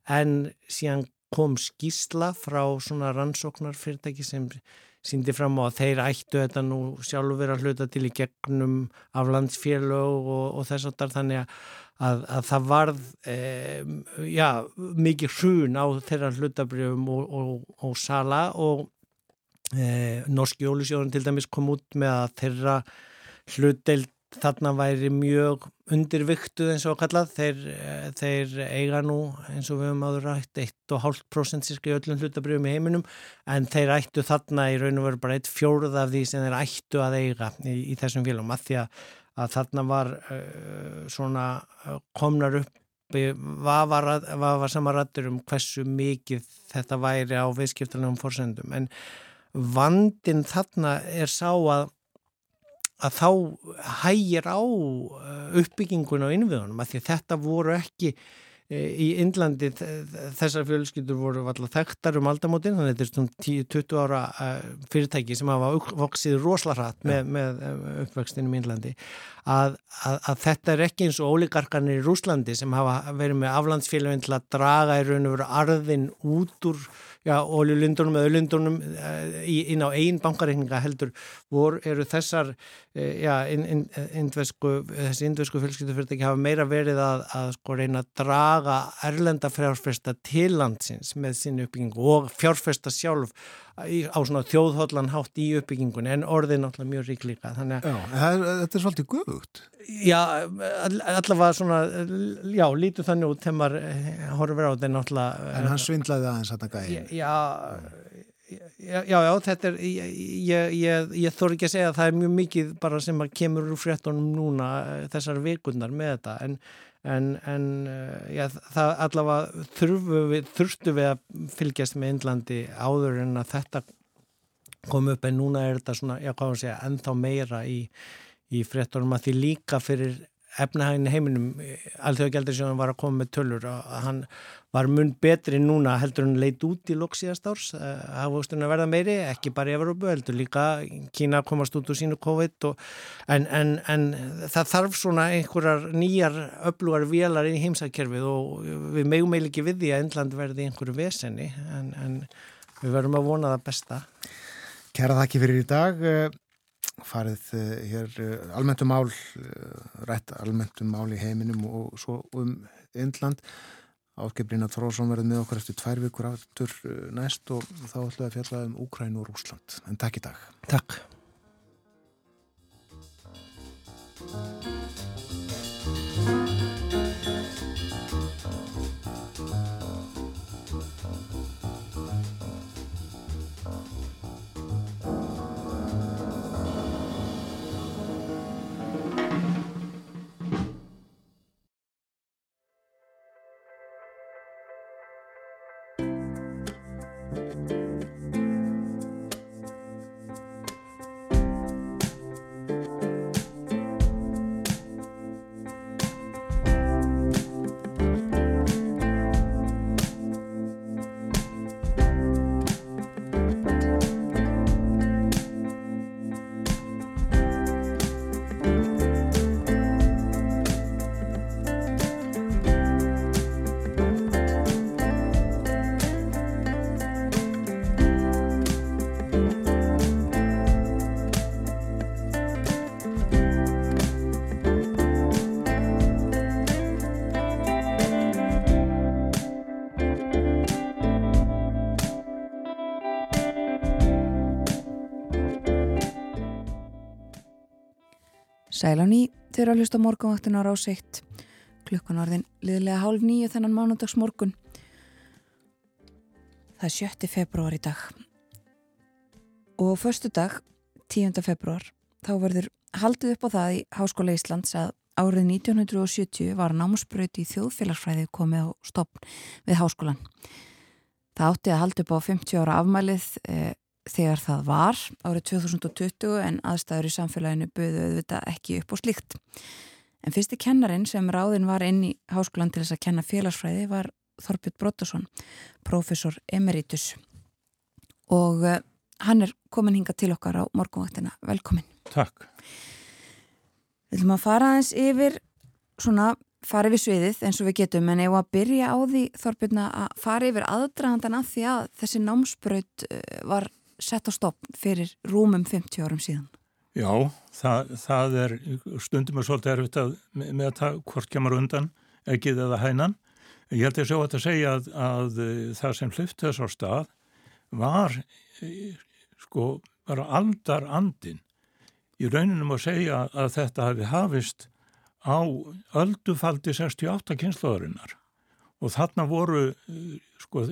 en síðan kom skísla frá svona rannsóknar fyrirtæki sem síndi fram á að þeir ættu þetta nú sjálfur að hluta til í gegnum af landsfélög og, og þess að þannig að, að, að það varð e, já, mikið hrun á þeirra hlutabrjöfum og, og, og sala og Eh, Norski Jólusjóðun til dæmis kom út með að þeirra hlutdeild þarna væri mjög undirviktuð eins og kallað. Þeir, eh, þeir eiga nú eins og við höfum áður rætt 1,5% síska í öllum hlutabrjöfum í heiminum en þeir ættu þarna í raun og veru bara eitt fjóruð af því sem þeir ættu að eiga í, í þessum félagum að því að, að þarna var uh, svona uh, komnar upp vafa var samarættur um hversu mikið þetta væri á viðskiptunum fórsendum en vandin þarna er sá að að þá hægir á uh, uppbyggingun á innviðunum að því að þetta voru ekki e, í Indlandi þessar fjölskyldur voru alltaf þekktar um aldamótin þannig að þetta er svona 10-20 ára uh, fyrirtæki sem hafa voksið rosarætt með, með uppvextinum í Indlandi að, að, að þetta er ekki eins og ólíkarkanir í Rúslandi sem hafa verið með aflandsfélagin til að draga í raun og veru arðin út úr já, oljulindunum eða öllundunum eh, inn á einn bankareikninga heldur vor eru þessar eh, já, in, in, indvesku, þessi indvesku fjölskyldufyrirtæki hafa meira verið að, að sko reyna að draga erlenda fjárfesta til landsins með sinni uppbyggingu og fjárfesta sjálf á svona þjóðhóllan hátt í uppbyggingun en orðið náttúrulega mjög rík líka þannig að já, þetta er svolítið guðugt Já, allavega svona já, lítu þannig út þegar maður eh, horfur á þetta náttúrulega En hann svindlaði aðeins þetta gæði Já, já, já, já þetta er ég, ég, ég, ég þór ekki að segja að það er mjög mikið bara sem að kemur úr fréttunum núna eh, þessar vikundar með þetta en en, en eh, já, það allavega við, þurftu við að fylgjast með Índlandi áður en að þetta kom upp. En núna er þetta svona, já hvað var að segja, ennþá meira í, í fréttunum. Að því líka fyrir efnahægni heiminum allþjóða gældarsjóðan var að koma með tölur og hann var mun betri núna heldur hann leit út í loksíðast árs. Hafusturinn að verða meiri, ekki bara í Európu heldur líka Kína komast út úr sínu COVID og, en, en, en það þarf svona einhverjar nýjar öflugar vélar í heimsækkerfið og við megum meil ekki við því að Endland verði einhverju vesenni en, en við verðum að vona það besta. Kæra þakki fyrir í dag farið eh, hér eh, almenntum mál, eh, rætt almenntum mál í heiminum og svo um Indland. Áskiprin að Þrósson verði með okkur eftir tvær vikur aftur næst og þá ætlum við að fjalla um Úkræn og Rúsland. En takk í dag. Takk. Sæl á ný, þau eru að hlusta morgunvaktin á ráseitt. Klukkan orðin liðlega hálf nýju þennan mánundags morgun. Það er 7. februar í dag. Og förstu dag, 10. februar, þá verður haldið upp á það í Háskóla Íslands að árið 1970 var námsbröyti í þjóðfélagsfræði komið á stoppn við háskólan. Það átti að halda upp á 50 ára afmælið eh, þegar það var árið 2020 en aðstæður í samfélaginu buðu auðvitað ekki upp á slíkt. En fyrsti kennarin sem ráðin var inn í háskólan til þess að kenna félagsfræði var Þorbjörn Brottarsson, profesor emeritus og uh, hann er komin hinga til okkar á morgunvaktina. Velkomin. Takk. Við ætlum að fara aðeins yfir svona fara yfir sviðið eins og við getum en ef að byrja á því Þorbjörn að fara yfir aðdragandan af því að þessi námsbraut var sett á stopp fyrir rúmum 50 árum síðan. Já, það, það er stundum er svolítið erfitt að, með að það hvort kemur undan, ekkið eða hænan. Ég held að sjá að segja að, að það sem hlift þess á stað var sko, var aldar andin. Í rauninum að segja að þetta hafi hafist á öldufaldi 68 kynnslóðarinnar og þarna voru, sko,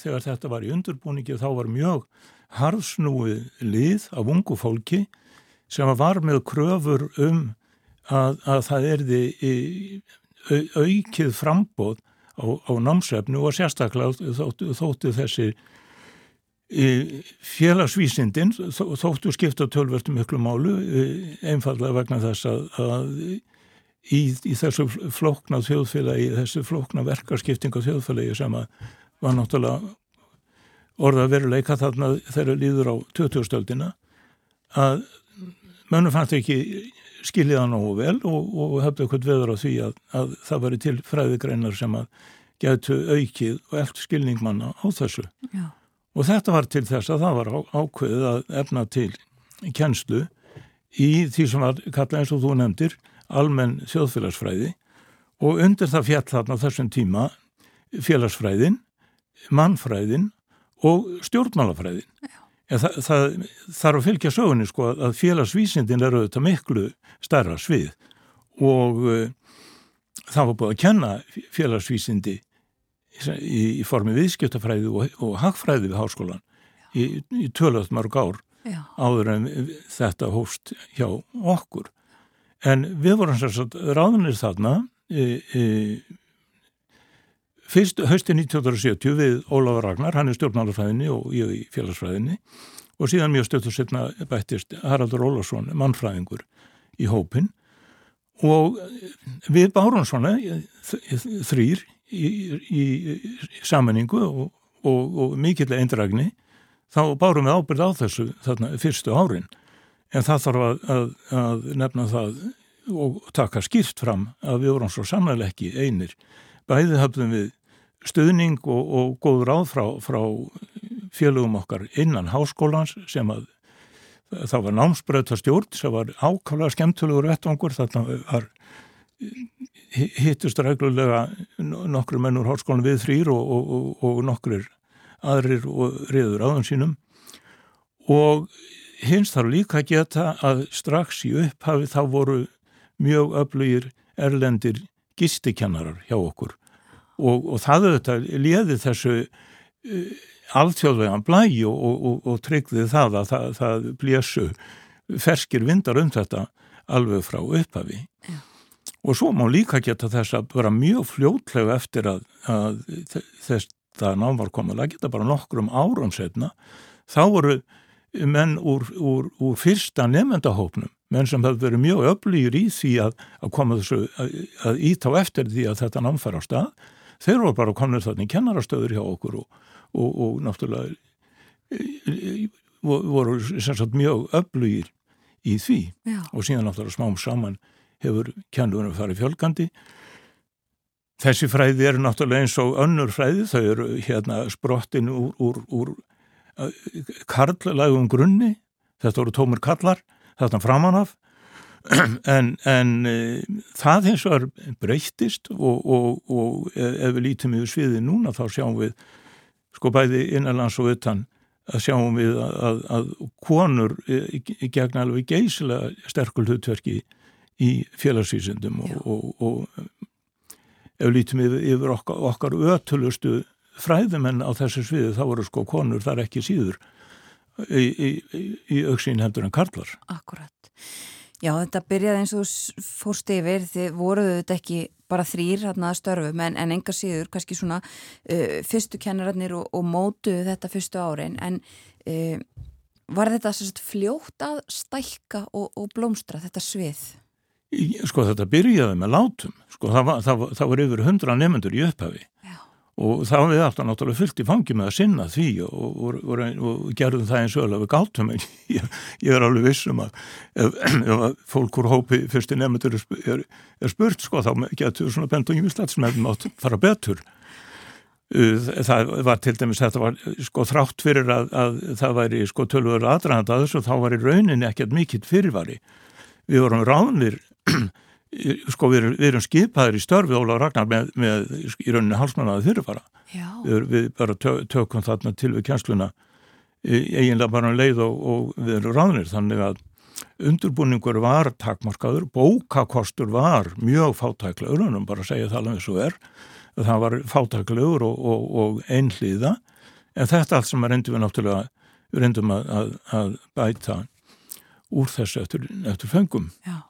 þegar þetta var í undurbúningi þá var mjög harðsnúið lið af ungu fólki sem var með kröfur um að, að það erði aukið frambóð á, á námsefnu og sérstaklega þóttu, þóttu þessi félagsvísindin þóttu skipta tölvertum miklu málu einfallega vegna þess að, að í, í þessu flókna þjóðfélagi, þessu flókna verkarskipting á þjóðfélagi sem var náttúrulega orða veruleika þarna þeirra líður á 2000-stöldina að mönnum fannst ekki skiljiða nógu vel og, og hefði eitthvað veður á því að, að það var til fræðigreinar sem að getu aukið og eld skilningmanna á þessu. Já. Og þetta var til þess að það var á, ákveðið að efna til kennslu í því sem var kallað eins og þú nefndir almenn þjóðfélagsfræði og undir það fjall þarna þessum tíma félagsfræðin, mannfræðin og stjórnmálafræðin. Það, það þarf að fylgja sögunni sko að félagsvísindin er auðvitað miklu stærra svið og uh, það var búið að kenna félagsvísindi í, í formi viðskiptafræði og, og hagfræði við háskólan í, í tölvöld mörg ár Já. áður en þetta hóst hjá okkur. En við vorum sérstaklega ráðunir þarna e, e, Fyrst höstin 1970 við Ólafur Ragnar, hann er stjórnmálafræðinni og ég í félagsfræðinni. Og síðan mjög stöttur setna bættist Haraldur Ólafsson, mannfræðingur í hópin og við bárum svona þrýr í, í, í sammenningu og, og, og mikill eindrægni. Þá bárum við ábyrð á þessu þarna fyrstu árin en það þarf að, að, að nefna það og taka skýrt fram að við vorum svo sannlega ekki einir. Bæði hafðum við stuðning og, og góð ráð frá, frá félögum okkar innan háskólans sem að það var námsbreytastjórn sem var ákvæmlega skemmtulegur vettvangur. Þarna var hittust reglulega nokkru mennur háskólan við þrýr og, og, og nokkur aðrir og riður aðan sínum. Og hins þarf líka að geta að strax í upphafi þá voru mjög öflugir erlendir gistikennarar hjá okkur og, og það auðvitað liði þessu uh, alþjóðvegan blægi og, og, og tryggði það að það, það blésu ferskir vindar um þetta alveg frá upphafi. Ja. Og svo má líka geta þess að vera mjög fljótlega eftir að, að þess það nám var komið að geta bara nokkrum árum setna, þá voru menn úr, úr, úr fyrsta nefndahópnum menn sem hefur verið mjög öflýr í því að, að koma þessu, að, að ítá eftir því að þetta námfæra á stað, þeir voru bara komin þannig kennarastöður hjá okkur og, og, og náttúrulega e, voru sagt, mjög öflýr í því Já. og síðan náttúrulega smám saman hefur kennurum farið fjölgandi. Þessi fræði eru náttúrulega eins og önnur fræði, þau eru hérna sprottin úr, úr, úr karllægum grunni, þetta voru tómur kallar þarna framanaf en, en e, það eins og er breyttist og, og, og ef við lítum yfir sviði núna þá sjáum við sko bæði innanlands og utan að sjáum við að, að, að konur e, gegna alveg geysilega sterkur hlutverki í félagsvísindum og, og ef við lítum yfir, yfir okkar, okkar ötulustu fræðumenn á þessu sviði þá voru sko konur þar ekki síður í, í, í auksín heldur en karlar. Akkurat. Já, þetta byrjaði eins og fórst yfir, þið voruðu þetta ekki bara þrýr hérna að störfum en, en enga síður, kannski svona uh, fyrstu kennararnir og, og mótuðu þetta fyrstu árin en uh, var þetta fljótt að stækka og, og blómstra þetta svið? Sko þetta byrjaði með látum, sko það var, það var, það var yfir hundra nefnendur í upphafi Já. Og þá við alltaf náttúrulega fyllt í fangi með að sinna því og, og, og, og gerðum það eins og alveg gátum. En ég, ég er alveg vissum að ef, ef fólk úr hópi fyrsti nefnendur er, er, er spurt sko þá getur svona bent og nýmislatsmefnum átt fara betur. Það var til dæmis þetta var sko þrátt fyrir að, að það væri sko tölvöru aðræðanda að þessu þá var í rauninni ekkert mikill fyrirvari. Við vorum ráðnir sko við erum, við erum skipaðir í störfi Óla Ragnar með, með í rauninni halsmannaði fyrirvara. Við, við bara tök, tökum þarna til við kjænsluna eiginlega bara um leið og, og við erum ráðnir. Þannig að undurbúningur var takmarkaður, bókakostur var mjög fátækla örunum bara að segja það alveg svo er það var fátæklegur og, og, og einhlýða en þetta allt sem reyndum við náttúrulega reyndum að, að, að bæta úr þessu eftir, eftir fengum. Já,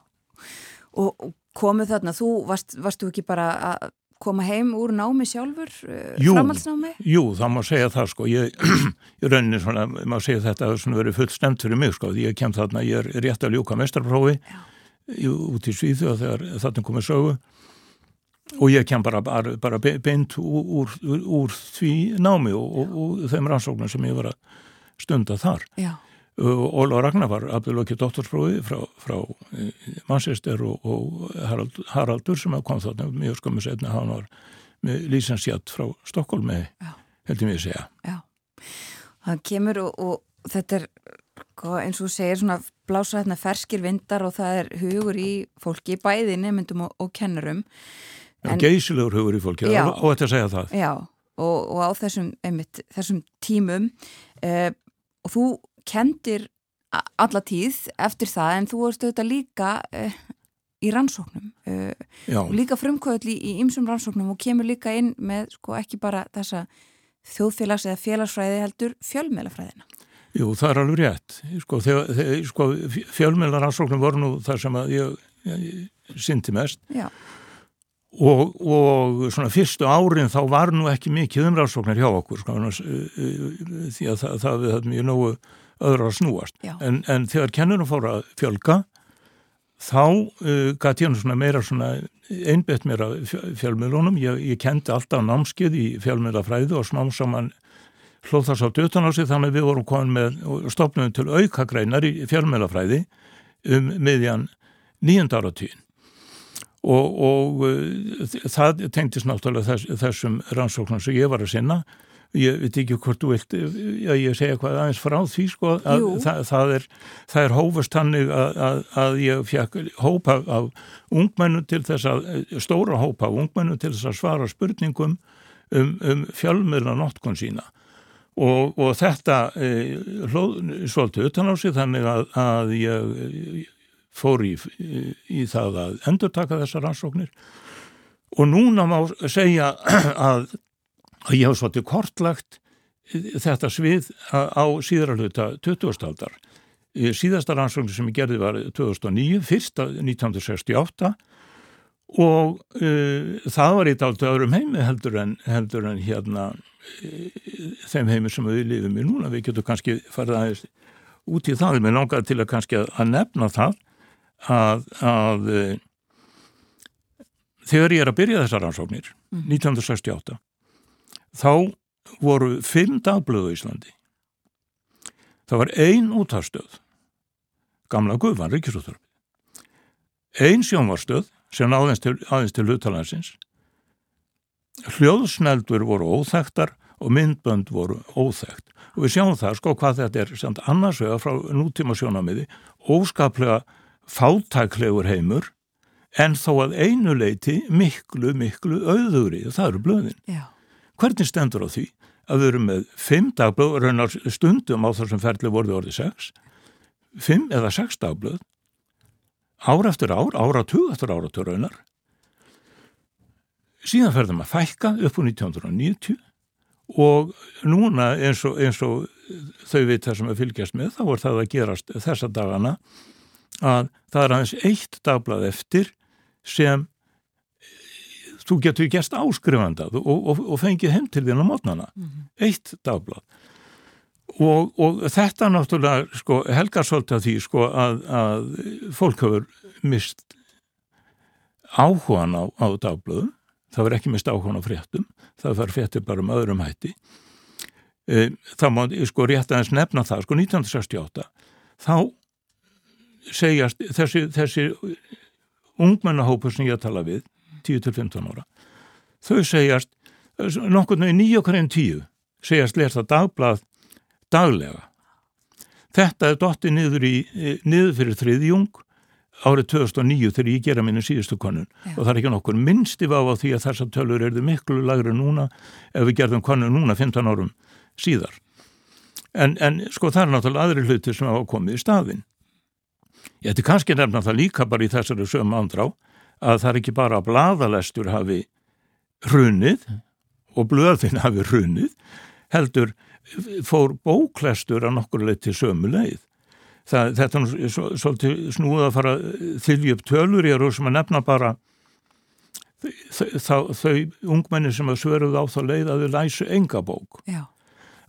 og komuð þarna, þú varst, varst þú ekki bara að koma heim úr námi sjálfur, eh, jú, framhaldsnámi? Jú, það má segja það sko, ég, ég rauninni svona, má segja þetta að það verið fullt stemt fyrir mig sko, því ég kem þarna, ég er rétt að ljúka mestarprófi út í Svíðu og þegar þarna komið sögu og ég kem bara, bara, bara beint úr, úr, úr því námi og, og, og þeim rannsóknum sem ég var að stunda þar Já. Óla Ragnar var afturlökið doktorsprófi frá, frá e, Manchester og, og Harald, Haraldur sem kom þarna mjög skömmu setna, hann var með lísensjátt frá Stokkólmi heldur mér að segja. Já, það kemur og, og þetta er sko, eins og segir svona blása hérna ferskir vindar og það er hugur í fólki, bæði nefndum og, og kennurum. En, geysilegur hugur í fólki já, og þetta segja það. Já, og, og á þessum, einmitt, þessum tímum uh, og þú kendir alla tíð eftir það en þú varst auðvitað líka uh, í rannsóknum uh, líka frumkvöðli í ymsum rannsóknum og kemur líka inn með sko ekki bara þessa þjóðfélags eða félagsfræði heldur fjölmélafræðina. Jú, það er alveg rétt. Sko, sko, fjölmélaransóknum voru nú það sem ég, ég syndi mest. Já. Og, og svona fyrstu árin þá var nú ekki mikið umræðsóknar hjá okkur sko, því að það, það við höfum mjög nógu öðru að snúast. En, en þegar kennunum fór að fjölga þá uh, gæti ég svona meira svona einbett mér að fjölmiðlunum. Ég, ég kendi alltaf námskið í fjölmiðlafræðu og smám saman hlóð þess á dötan á sig þannig að við vorum komin með stopnum til aukagreinar í fjölmiðlafræði um miðjan nýjönda áratvín og, og uh, það tengtist náttúrulega þess, þessum rannsóknum sem ég var að sinna ég veit ekki hvort þú vilt að ég segja hvað aðeins frá því sko að það, það er, er hófast hannig að, að, að ég fekk hópa af ungmennu til þess að stóra hópa af ungmennu til þess að svara spurningum um, um fjölmiðla notkun sína. Og, og þetta e, hlóð svolítið utan á sig þannig að, að ég fór í, í það að endur taka þessar rannsóknir. Og núna má segja að, að ég hef svolítið kortlagt þetta svið á síðaralhuta 20. aldar. Síðasta rannsóknir sem ég gerði var 2009, fyrsta 1968 og uh, það var eitt áltu öðrum heimi heldur en, heldur en hérna þeim heimi sem við lifum í núna. Við getum kannski farið aðeins út í það, við langar til að kannski að nefna það að, að eh, þegar ég er að byrja þessar rannsóknir mm. 1968 þá voru fimm dagblöðu í Íslandi. Það var ein útarstöð gamla Guðvann Ríkisúttarfi ein sjónvarstöð sem aðeins til, til hlutalansins hljóðsneldur voru óþægtar og myndbönd voru óþægt og við sjáum það sko hvað þetta er samt annars vega frá nútíma sjónamiði óskaplega fátæklegur heimur en þó að einu leiti miklu, miklu auðugri. Og það eru blöðin. Já. Hvernig stendur á því að við erum með fimm dagblöð, raunar stundum á þessum ferli voruð orðið sex, fimm eða sex dagblöð, ár eftir ár, áratug eftir áratug raunar. Síðan ferðum að fækka upp á 1990 og núna eins og, eins og þau veit það sem að fylgjast með, þá er það að gerast þessa dagana að það er aðeins eitt dagblad eftir sem þú getur gæst áskrifandað og, og, og fengið heim til þín á mótnana. Mm -hmm. Eitt dagblad. og, og þetta náttúrulega sko, helgar svolítið að því sko, að, að fólk hefur mist áhugan á, á dagblöðum það verður ekki mist áhugan á fréttum það verður fréttir bara um öðrum hætti e, þá má sko rétt aðeins nefna það, sko 1968 þá segjast þessi, þessi ungmennahópur sem ég tala við 10-15 ára. Þau segjast nokkurnu í nýja okkur en tíu segjast lesa dagblað daglega. Þetta er dottið niður, í, niður fyrir þriðjung árið 2009 þegar ég gera minni síðustu konun Já. og það er ekki nokkur minnsti vá á því að þessar tölur eru miklu lagri núna ef við gerðum konun núna 15 árum síðar. En, en sko það er náttúrulega aðri hluti sem hafa komið í staðin ég ætti kannski nefna það líka bara í þessari sömu andrá að það er ekki bara að bladalestur hafi hrunið og blöðin hafi hrunið heldur fór bóklestur að nokkur leið til sömu leið það, þetta er svolítið snúið að fara þylji upp tölur ég er úr sem að nefna bara þau, þau ungmenni sem að svöruð á þá leið að þau læsu enga bók. Já.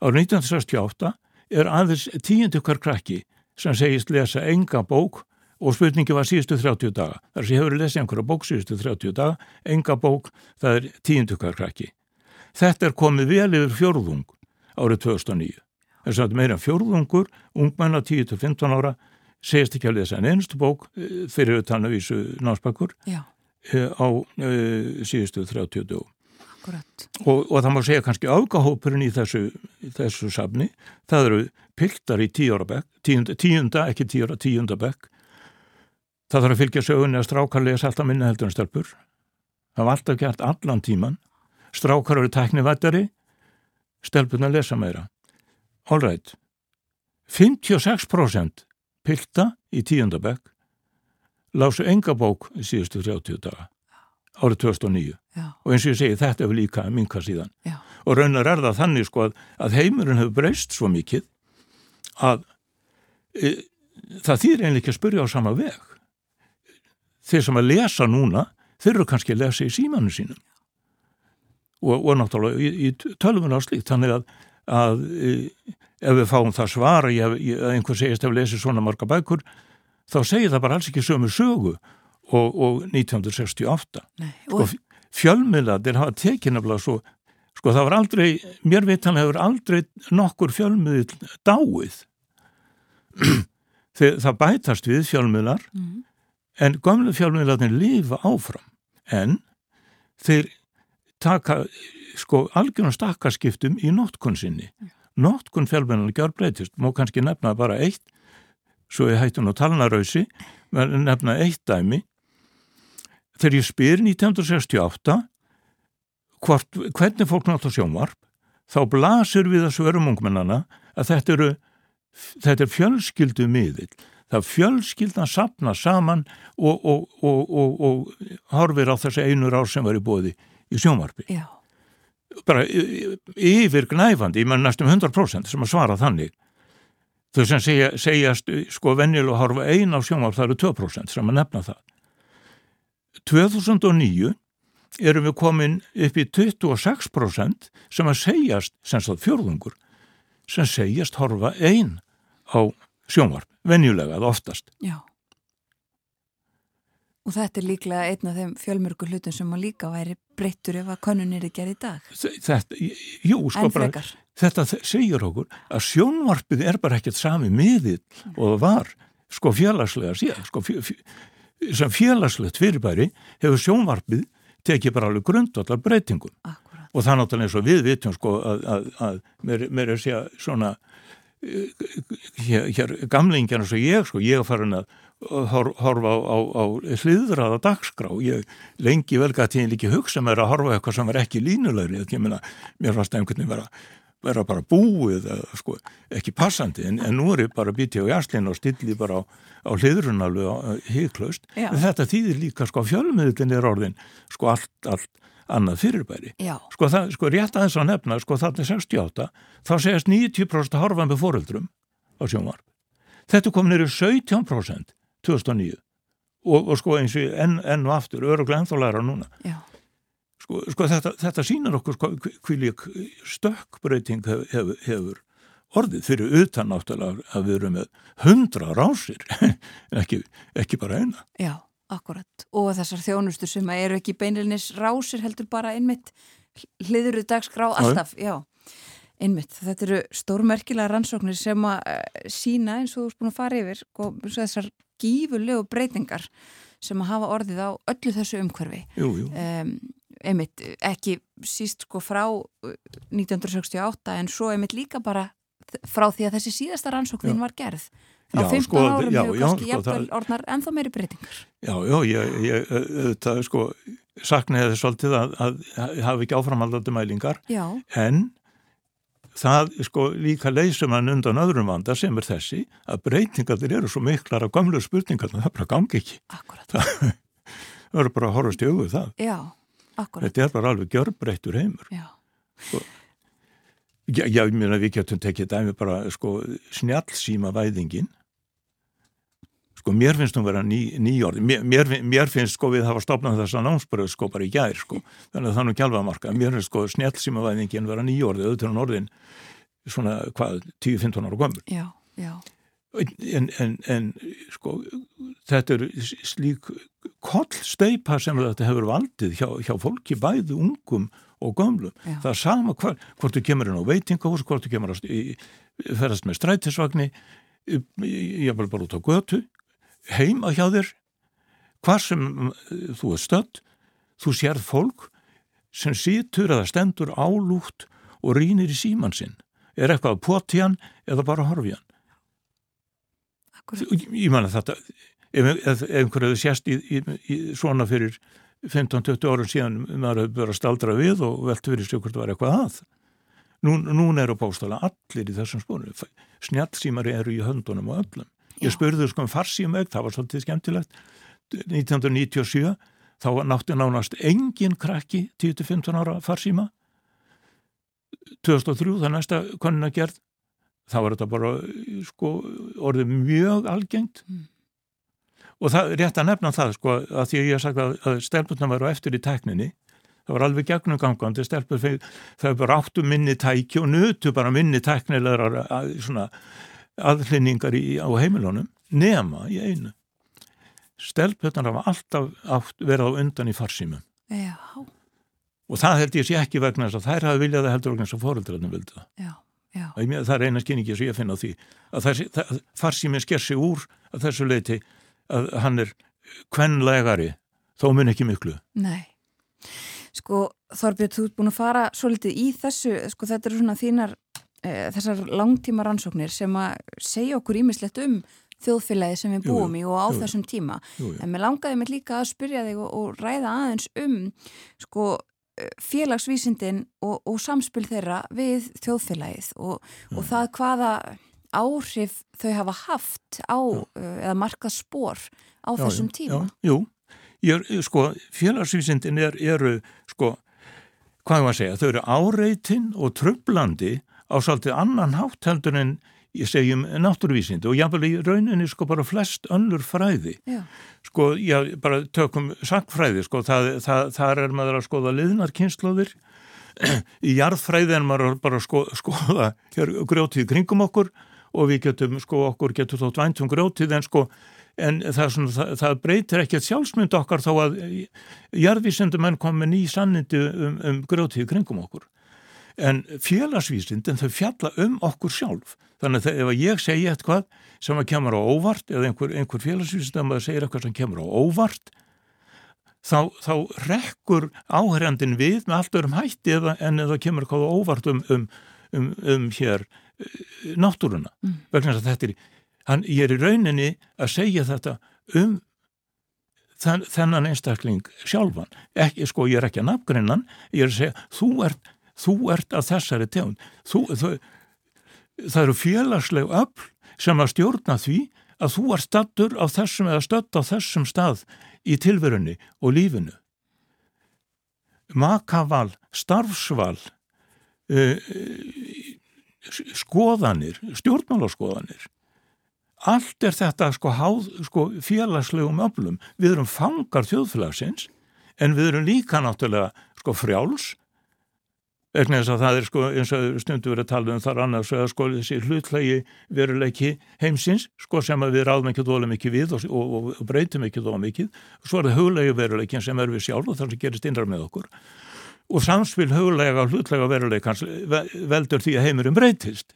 Árið 1968 er aðeins tíundu hver krakki sem segist lesa enga bók og spurningi var síðustu 30 daga. Þar sem hefur lesið einhverja bók síðustu 30 daga, enga bók, það er tíundu hver krakki. Þetta er komið vel yfir fjörðung árið 2009 þess að meira fjórðungur, ungmenna 10-15 ára, segist ekki að lesa en einstu bók eh, fyrir tannavísu náspakkur eh, á uh, síðustu 30 dögum. Og, og það má segja kannski ágahópurinn í þessu, þessu safni, það eru piltar í tíunda, tíunda, ekki tíura, tíundabekk. Það þarf að fylgja sögunni að strákar lesa alltaf minna heldur en stelpur. Það var alltaf gert allan tíman. Strákar eru teknivættari, stelpurna lesa meira all right, 56% pilta í tíundabekk lásu enga bók í síðustu 30 daga árið 2009 Já. og eins og ég segi þetta hefur líka minka síðan Já. og raunar er það þannig sko að, að heimurinn hefur breyst svo mikið að e, það þýr einlega ekki að spurja á sama veg þeir sem að lesa núna þeir eru kannski að lesa í símanu sínum. Og, og náttúrulega í, í tölvuna og slíkt. Þannig að að e, ef við fáum það svara að einhver segist að lesi svona marga bækur þá segir það bara alls ekki sömu sögu og, og 1968 Nei, sko, fjölmiðladir hafa tekinabla svo sko það var aldrei, mér veitan hefur aldrei nokkur fjölmiðl dáið. Það bætast við fjölmiðlar mm. En gamle fjölmiðlarnir lifa áfram en þeir taka sko algjörnum stakkarskiptum í nótkunnsynni. Nótkunn fjölmennan gjör breytist, má kannski nefna bara eitt, svo ég hætti nú talnarauðsi, nefna eitt dæmi. Þegar ég spyr 1968 hvort, hvernig fólk nátt á sjónvarp, þá blasir við að svörum ungmennana að þetta eru þetta er fjölskyldu miðil. Það fjölskyldan sapna saman og, og, og, og horfir á þessi einur ár sem var í bóði í sjónvarpi. Já. Bara yfir gnæfandi, ég menn næstum 100% sem að svara þannig. Þau sem segja, segjast sko venjil og harfa ein á sjónvarp það eru 2% sem að nefna það. 2009 erum við komin upp í 26% sem að segjast sem sagt fjörðungur sem segjast harfa ein á sjónvarp, venjulega það oftast Já Og þetta er líklega einn af þeim fjölmörgu hlutum sem að líka væri breyttur ef að konunir er gerð í dag. Þetta, jú, sko bara, þetta segir okkur að sjónvarpið er bara ekkert sami miðill mm. og það var sko félagslega síðan, sko sem félagslegt fyrirbæri hefur sjónvarpið tekið bara alveg grundvallar breytingum. Akkurat. Og það náttúrulega eins og við vitum sko að, að, að mér, mér er að segja svona hér, hér gamlingjarnar svo ég sko, ég er farin að horfa á, á, á hliðraða dagskrá. Ég lengi vel gæti ég líki hugsa mér að horfa eitthvað sem er ekki línulegri ég meina, mér fannst einhvern veginn vera, vera bara búið eða, sko, ekki passandi, en, en nú er ég bara býtið á jæslinu og stilli bara á, á hliðrunalu híklaust þetta þýðir líka sko fjölmiðlinn er orðin sko allt, allt annað fyrirbæri. Já. Sko það, sko rétt aðeins að nefna, sko þarna 68 þá segast 90% horfa með foreldrum á sjónvarp. Þetta kom nýru 17% 2009 og, og sko eins og enn, enn og aftur öruglega ennþálæra núna sko, sko þetta, þetta sýnar okkur sko, hví lík stökkbreyting hefur, hefur orðið fyrir utan náttúrulega að við erum með hundra rásir, ekki, ekki bara eina. Já, akkurat. Og þessar þjónustur sem eru ekki beinilnis rásir heldur bara einmitt hliðuruð dagskrá alltaf, já. Einmitt, þetta eru stórmerkilega rannsóknir sem að uh, sína eins og þú erst búin að fara yfir og sko, þessar gífurlegu breytingar sem að hafa orðið á öllu þessu umhverfi. Jú, jú. Um, einmitt, ekki síst sko frá 1968 en svo einmitt líka bara frá því að þessi síðasta rannsóknin var gerð á 15 sko, árum já, hefur kannski sko, jafnvel orðnar ennþá meiri breytingar. Já, já, ég, ég það sko saknaði þess svolítið að, að, að hafa ekki áframaldandi mælingar já. en það sko líka leysum hann undan öðrum vanda sem er þessi að breytingar eru svo miklar af gamlu spurningar það bara gangi ekki. Það, það eru bara að horfast í auðu það. Já, akkurat. Þetta er bara alveg gjörbreyttur heimur. Já. Sko, Já, ég meina við getum tekið dæmi bara sko snjálfsíma væðingin sko mér finnst hún vera ný, nýjórði mér, mér, mér finnst sko við hafa stopnað þessa námsbröð sko bara í gær sko. Þannig að það er nú ekki alveg að marka mér finnst sko snjálfsíma væðingin vera nýjórði auðvitað hún orðin svona hvað 10-15 ára gömur Já, já. En, en, en sko þetta er slík kollsteipa sem þetta hefur valdið hjá, hjá fólki bæði ungum og gömlum. Já. Það er sama hvar, hvort þú kemur inn á veitingahús, hvort þú kemur að ferast með strætisvagni, ég vil bara út á götu, heima hjá þér, hvað sem þú er stödd, þú sérð fólk sem sítur eða stendur álúgt og rínir í síman sinn. Er eitthvað að poti hann eða bara horfi hann. Ég, ég manna þetta, ef, einhverju sérst í, í, í svona fyrir 15-20 árum síðan maður hefur að staldra við og veltu verið sér hvort það var eitthvað að. Nú, núna eru bástala allir í þessum spónu. Snjálfsímari eru í höndunum og öllum. Ég spurði sko um farsímeg, það var svolítið skemmtilegt. 1997 þá nátti nánast engin krakki 10-15 ára farsíma. 2003 það næsta konuna gerð, þá var þetta bara sko orðið mjög algengt. Mm og það er rétt að nefna það sko að því að ég sagt að, að stelpurna varu eftir í tekninni það var alveg gegnum gangandi stelpur það bara áttu minni tæki og nutu bara minni teknilegar að, svona aðlinningar í, á heimilónum nema í einu stelpurnar hafa alltaf verið á undan í farsímum Já. og það held ég sé ekki vegna þess að þær hafa viljað að heldur vegna þess að fóröldrarnir vildu það Já. Já. það er eina skynningi sem ég finna á því að farsíminn sker sig úr að þessu leiti að hann er kvenlegari, þó mun ekki miklu. Nei. Sko Þorbjörn, þú ert búin að fara svo litið í þessu, sko þetta eru svona þínar þessar langtíma rannsóknir sem að segja okkur ímislegt um þjóðfélagi sem við búum jú, í og á jú, þessum tíma. Jú, en mér langaði mig líka að spyrja þig og, og ræða aðeins um sko e, félagsvísindin og, og samspil þeirra við þjóðfélagið og, og það hvaða áhrif þau hafa haft á. Uh, eða markað spór á já, þessum tíma? Já, jú, ég, sko félagsvísindin er, eru sko, hvað var að segja, þau eru áreitin og tröflandi á svolítið annan hátt heldur en ég segjum náttúruvísindi og jáfnvel í rauninni sko bara flest önnur fræði já. sko, já, bara tökum sakfræði, sko, það, það, þar er maður að skoða liðnarkynnslóðir í jarðfræði en maður bara að skoða, grjótið kringum okkur og við getum, sko, okkur getur þótt væntum grótið en sko, en það, svona, það, það breytir ekkert sjálfsmynd okkar þá að jarðvísindumenn kom með ný sannindi um, um grótið kringum okkur. En félagsvísindin þau fjalla um okkur sjálf. Þannig að ef ég segi eitthvað sem að kemur á óvart eða einhver, einhver félagsvísindum að segja eitthvað sem kemur á óvart þá, þá rekkur áherjandin við með allt örum hætti eða, en eða kemur eitthvað óvart um, um, um, um hér náttúruna mm. vegna þess að þetta er hann, ég er í rauninni að segja þetta um þennan einstakling sjálfan ekki, sko ég er ekki að nafngrinnan ég er að segja þú ert, þú ert að þessari tegund. Þú, það, það eru félagsleg öll sem að stjórna því að þú ert stattur á þessum eða stödd á þessum stað í tilverunni og lífinu. Makaval, starfsval uh, skoðanir, stjórnmálaskoðanir. Allt er þetta sko, háð, sko félagslegum öflum. Við erum fangar þjóðfélagsins en við erum líka náttúrulega sko frjáls vegna þess að það er sko eins og stundu verið að tala um þar annars að sko þessi hlutlegi veruleiki heimsins sko sem við ráðum ekki dóla mikið við og, og, og breytum ekki dóla mikið. Og svo er það huglegi veruleikin sem er við sjálf og það sem gerist innrar með okkur. Og samspil huglega og hlutlega veruleikans veldur því að heimurum breytist.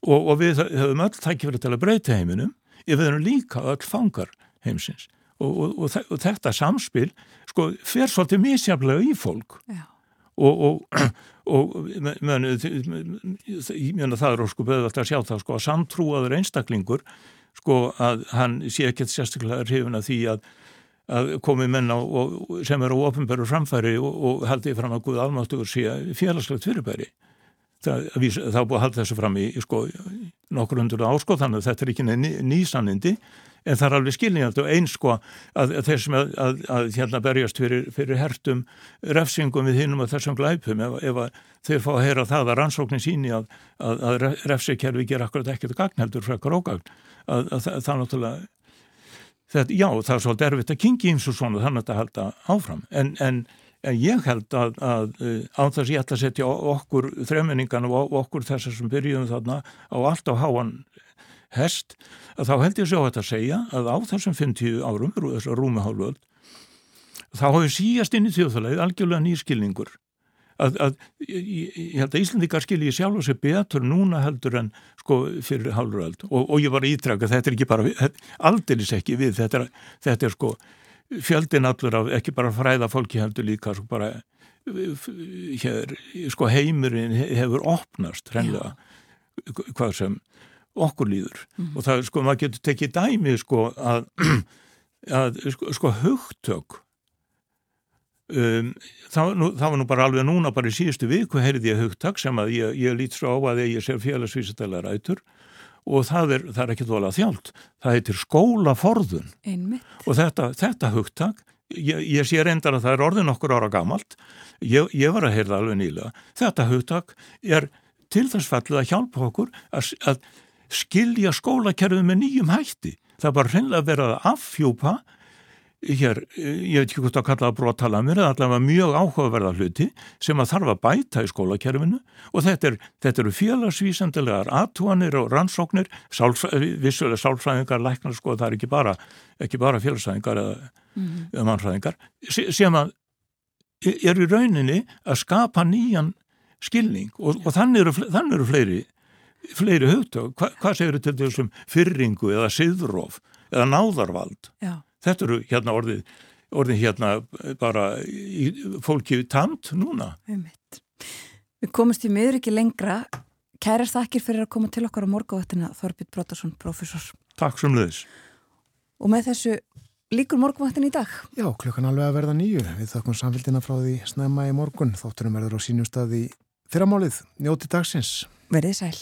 Og, og við höfum öll tækifæri til að breyta heiminum ef við erum líka öll fangar heimsins. Og þetta samspil sko fer svolítið mísjaflega í fólk. Já og, og, og meni, meni, það er sko beðvægt að sjá það sko að samtrúaður einstaklingur sko að hann sé ekkert sérstaklega hrifin að því að, að komi menna og, sem eru á ofinbæru framfæri og haldi fram að Guð almáttugur sé félagslegt fyrirbæri. Það, það búið að halda þessu fram í sko nokkur hundur áskóð þannig að þetta er ekki nýsannindi en það er alveg skiljandi og eins sko að, að þeir sem að, að, að hérna berjast fyrir, fyrir hertum refsingum við hinnum og þessum glæpum ef, ef þeir fá að heyra það að rannsóknin síni að refsikerfi ger akkurat ekkert gagnheldur frekar ógagn. Að það náttúrulega þetta, já það er svolítið erfitt að kingi eins og svona þannig að þetta halda áfram. En, en, en ég held að á þess ég ætla að setja okkur þremenningan og okkur þessar sem byrjuðum þarna á allt á háan hest, að þá held ég svo að segja að á þessum 50 árum, þessar rúmahálföld, þá hafið síjast inn í þjóðfælagið algjörlega nýskilningur. Að, að, ég, ég held að Íslandikar skilji sjálf og sé betur núna heldur en sko fyrir hálfuröld og, og ég var ítraka, þetta er ekki bara, aldeilis ekki við, þetta er, þetta er sko fjöldin allur af, ekki bara fræða fólki heldur líka sko bara hér, sko heimurinn hefur opnast hreinlega, hvað sem okkur líður mm. og það sko maður getur tekið dæmi sko að, að sko, sko hugtök um, það, nú, það var nú bara alveg núna bara í síðustu viku heyrði ég hugtök sem að ég, ég lít svo á að ég sé félagsvísitæla rætur og það er, það er ekki þóla þjált það heitir skólaforðun Einmitt. og þetta, þetta hugtak ég, ég sé reyndar að það er orðin okkur ára gamalt ég, ég var að heyrða alveg nýlega þetta hugtak er til þess fallið að hjálpa okkur að, að skilja skólakerfið með nýjum hætti. Það var hreinlega verið að affjúpa hér, ég veit ekki hvort að kalla það brottala mér, það er allavega mjög áhugaverða hluti sem að þarf að bæta í skólakerfinu. Og þetta, er, þetta eru félagsvísendilegar aðtúanir og rannsóknir, vissulega sálfræðingar, læknar, sko, það er ekki bara, ekki bara félagsfræðingar eða, mm. eða mannfræðingar, sem að er í rauninni að skapa nýjan skilning. Og, og þannig eru, þannig eru fleiri fleiri hugtök, Hva, hvað segir þau til þessum fyrringu eða siðróf eða náðarvald? Já. þetta eru hérna orðið, orðið hérna bara í, fólki tamt núna. Við komumst í miður ekki lengra. Kærar þakkir fyrir að koma til okkar á morgavöttina Þorbjörn Brotarsson, professor Takk sem leðis Og með þessu líkur morgavöttin í dag. Já, klukkan alveg að verða nýju Við þakkum samfélgina frá því snemma í morgun. Þátturum verður á sínum stað í fyrramálið, njóti dagsins. Verðið sæl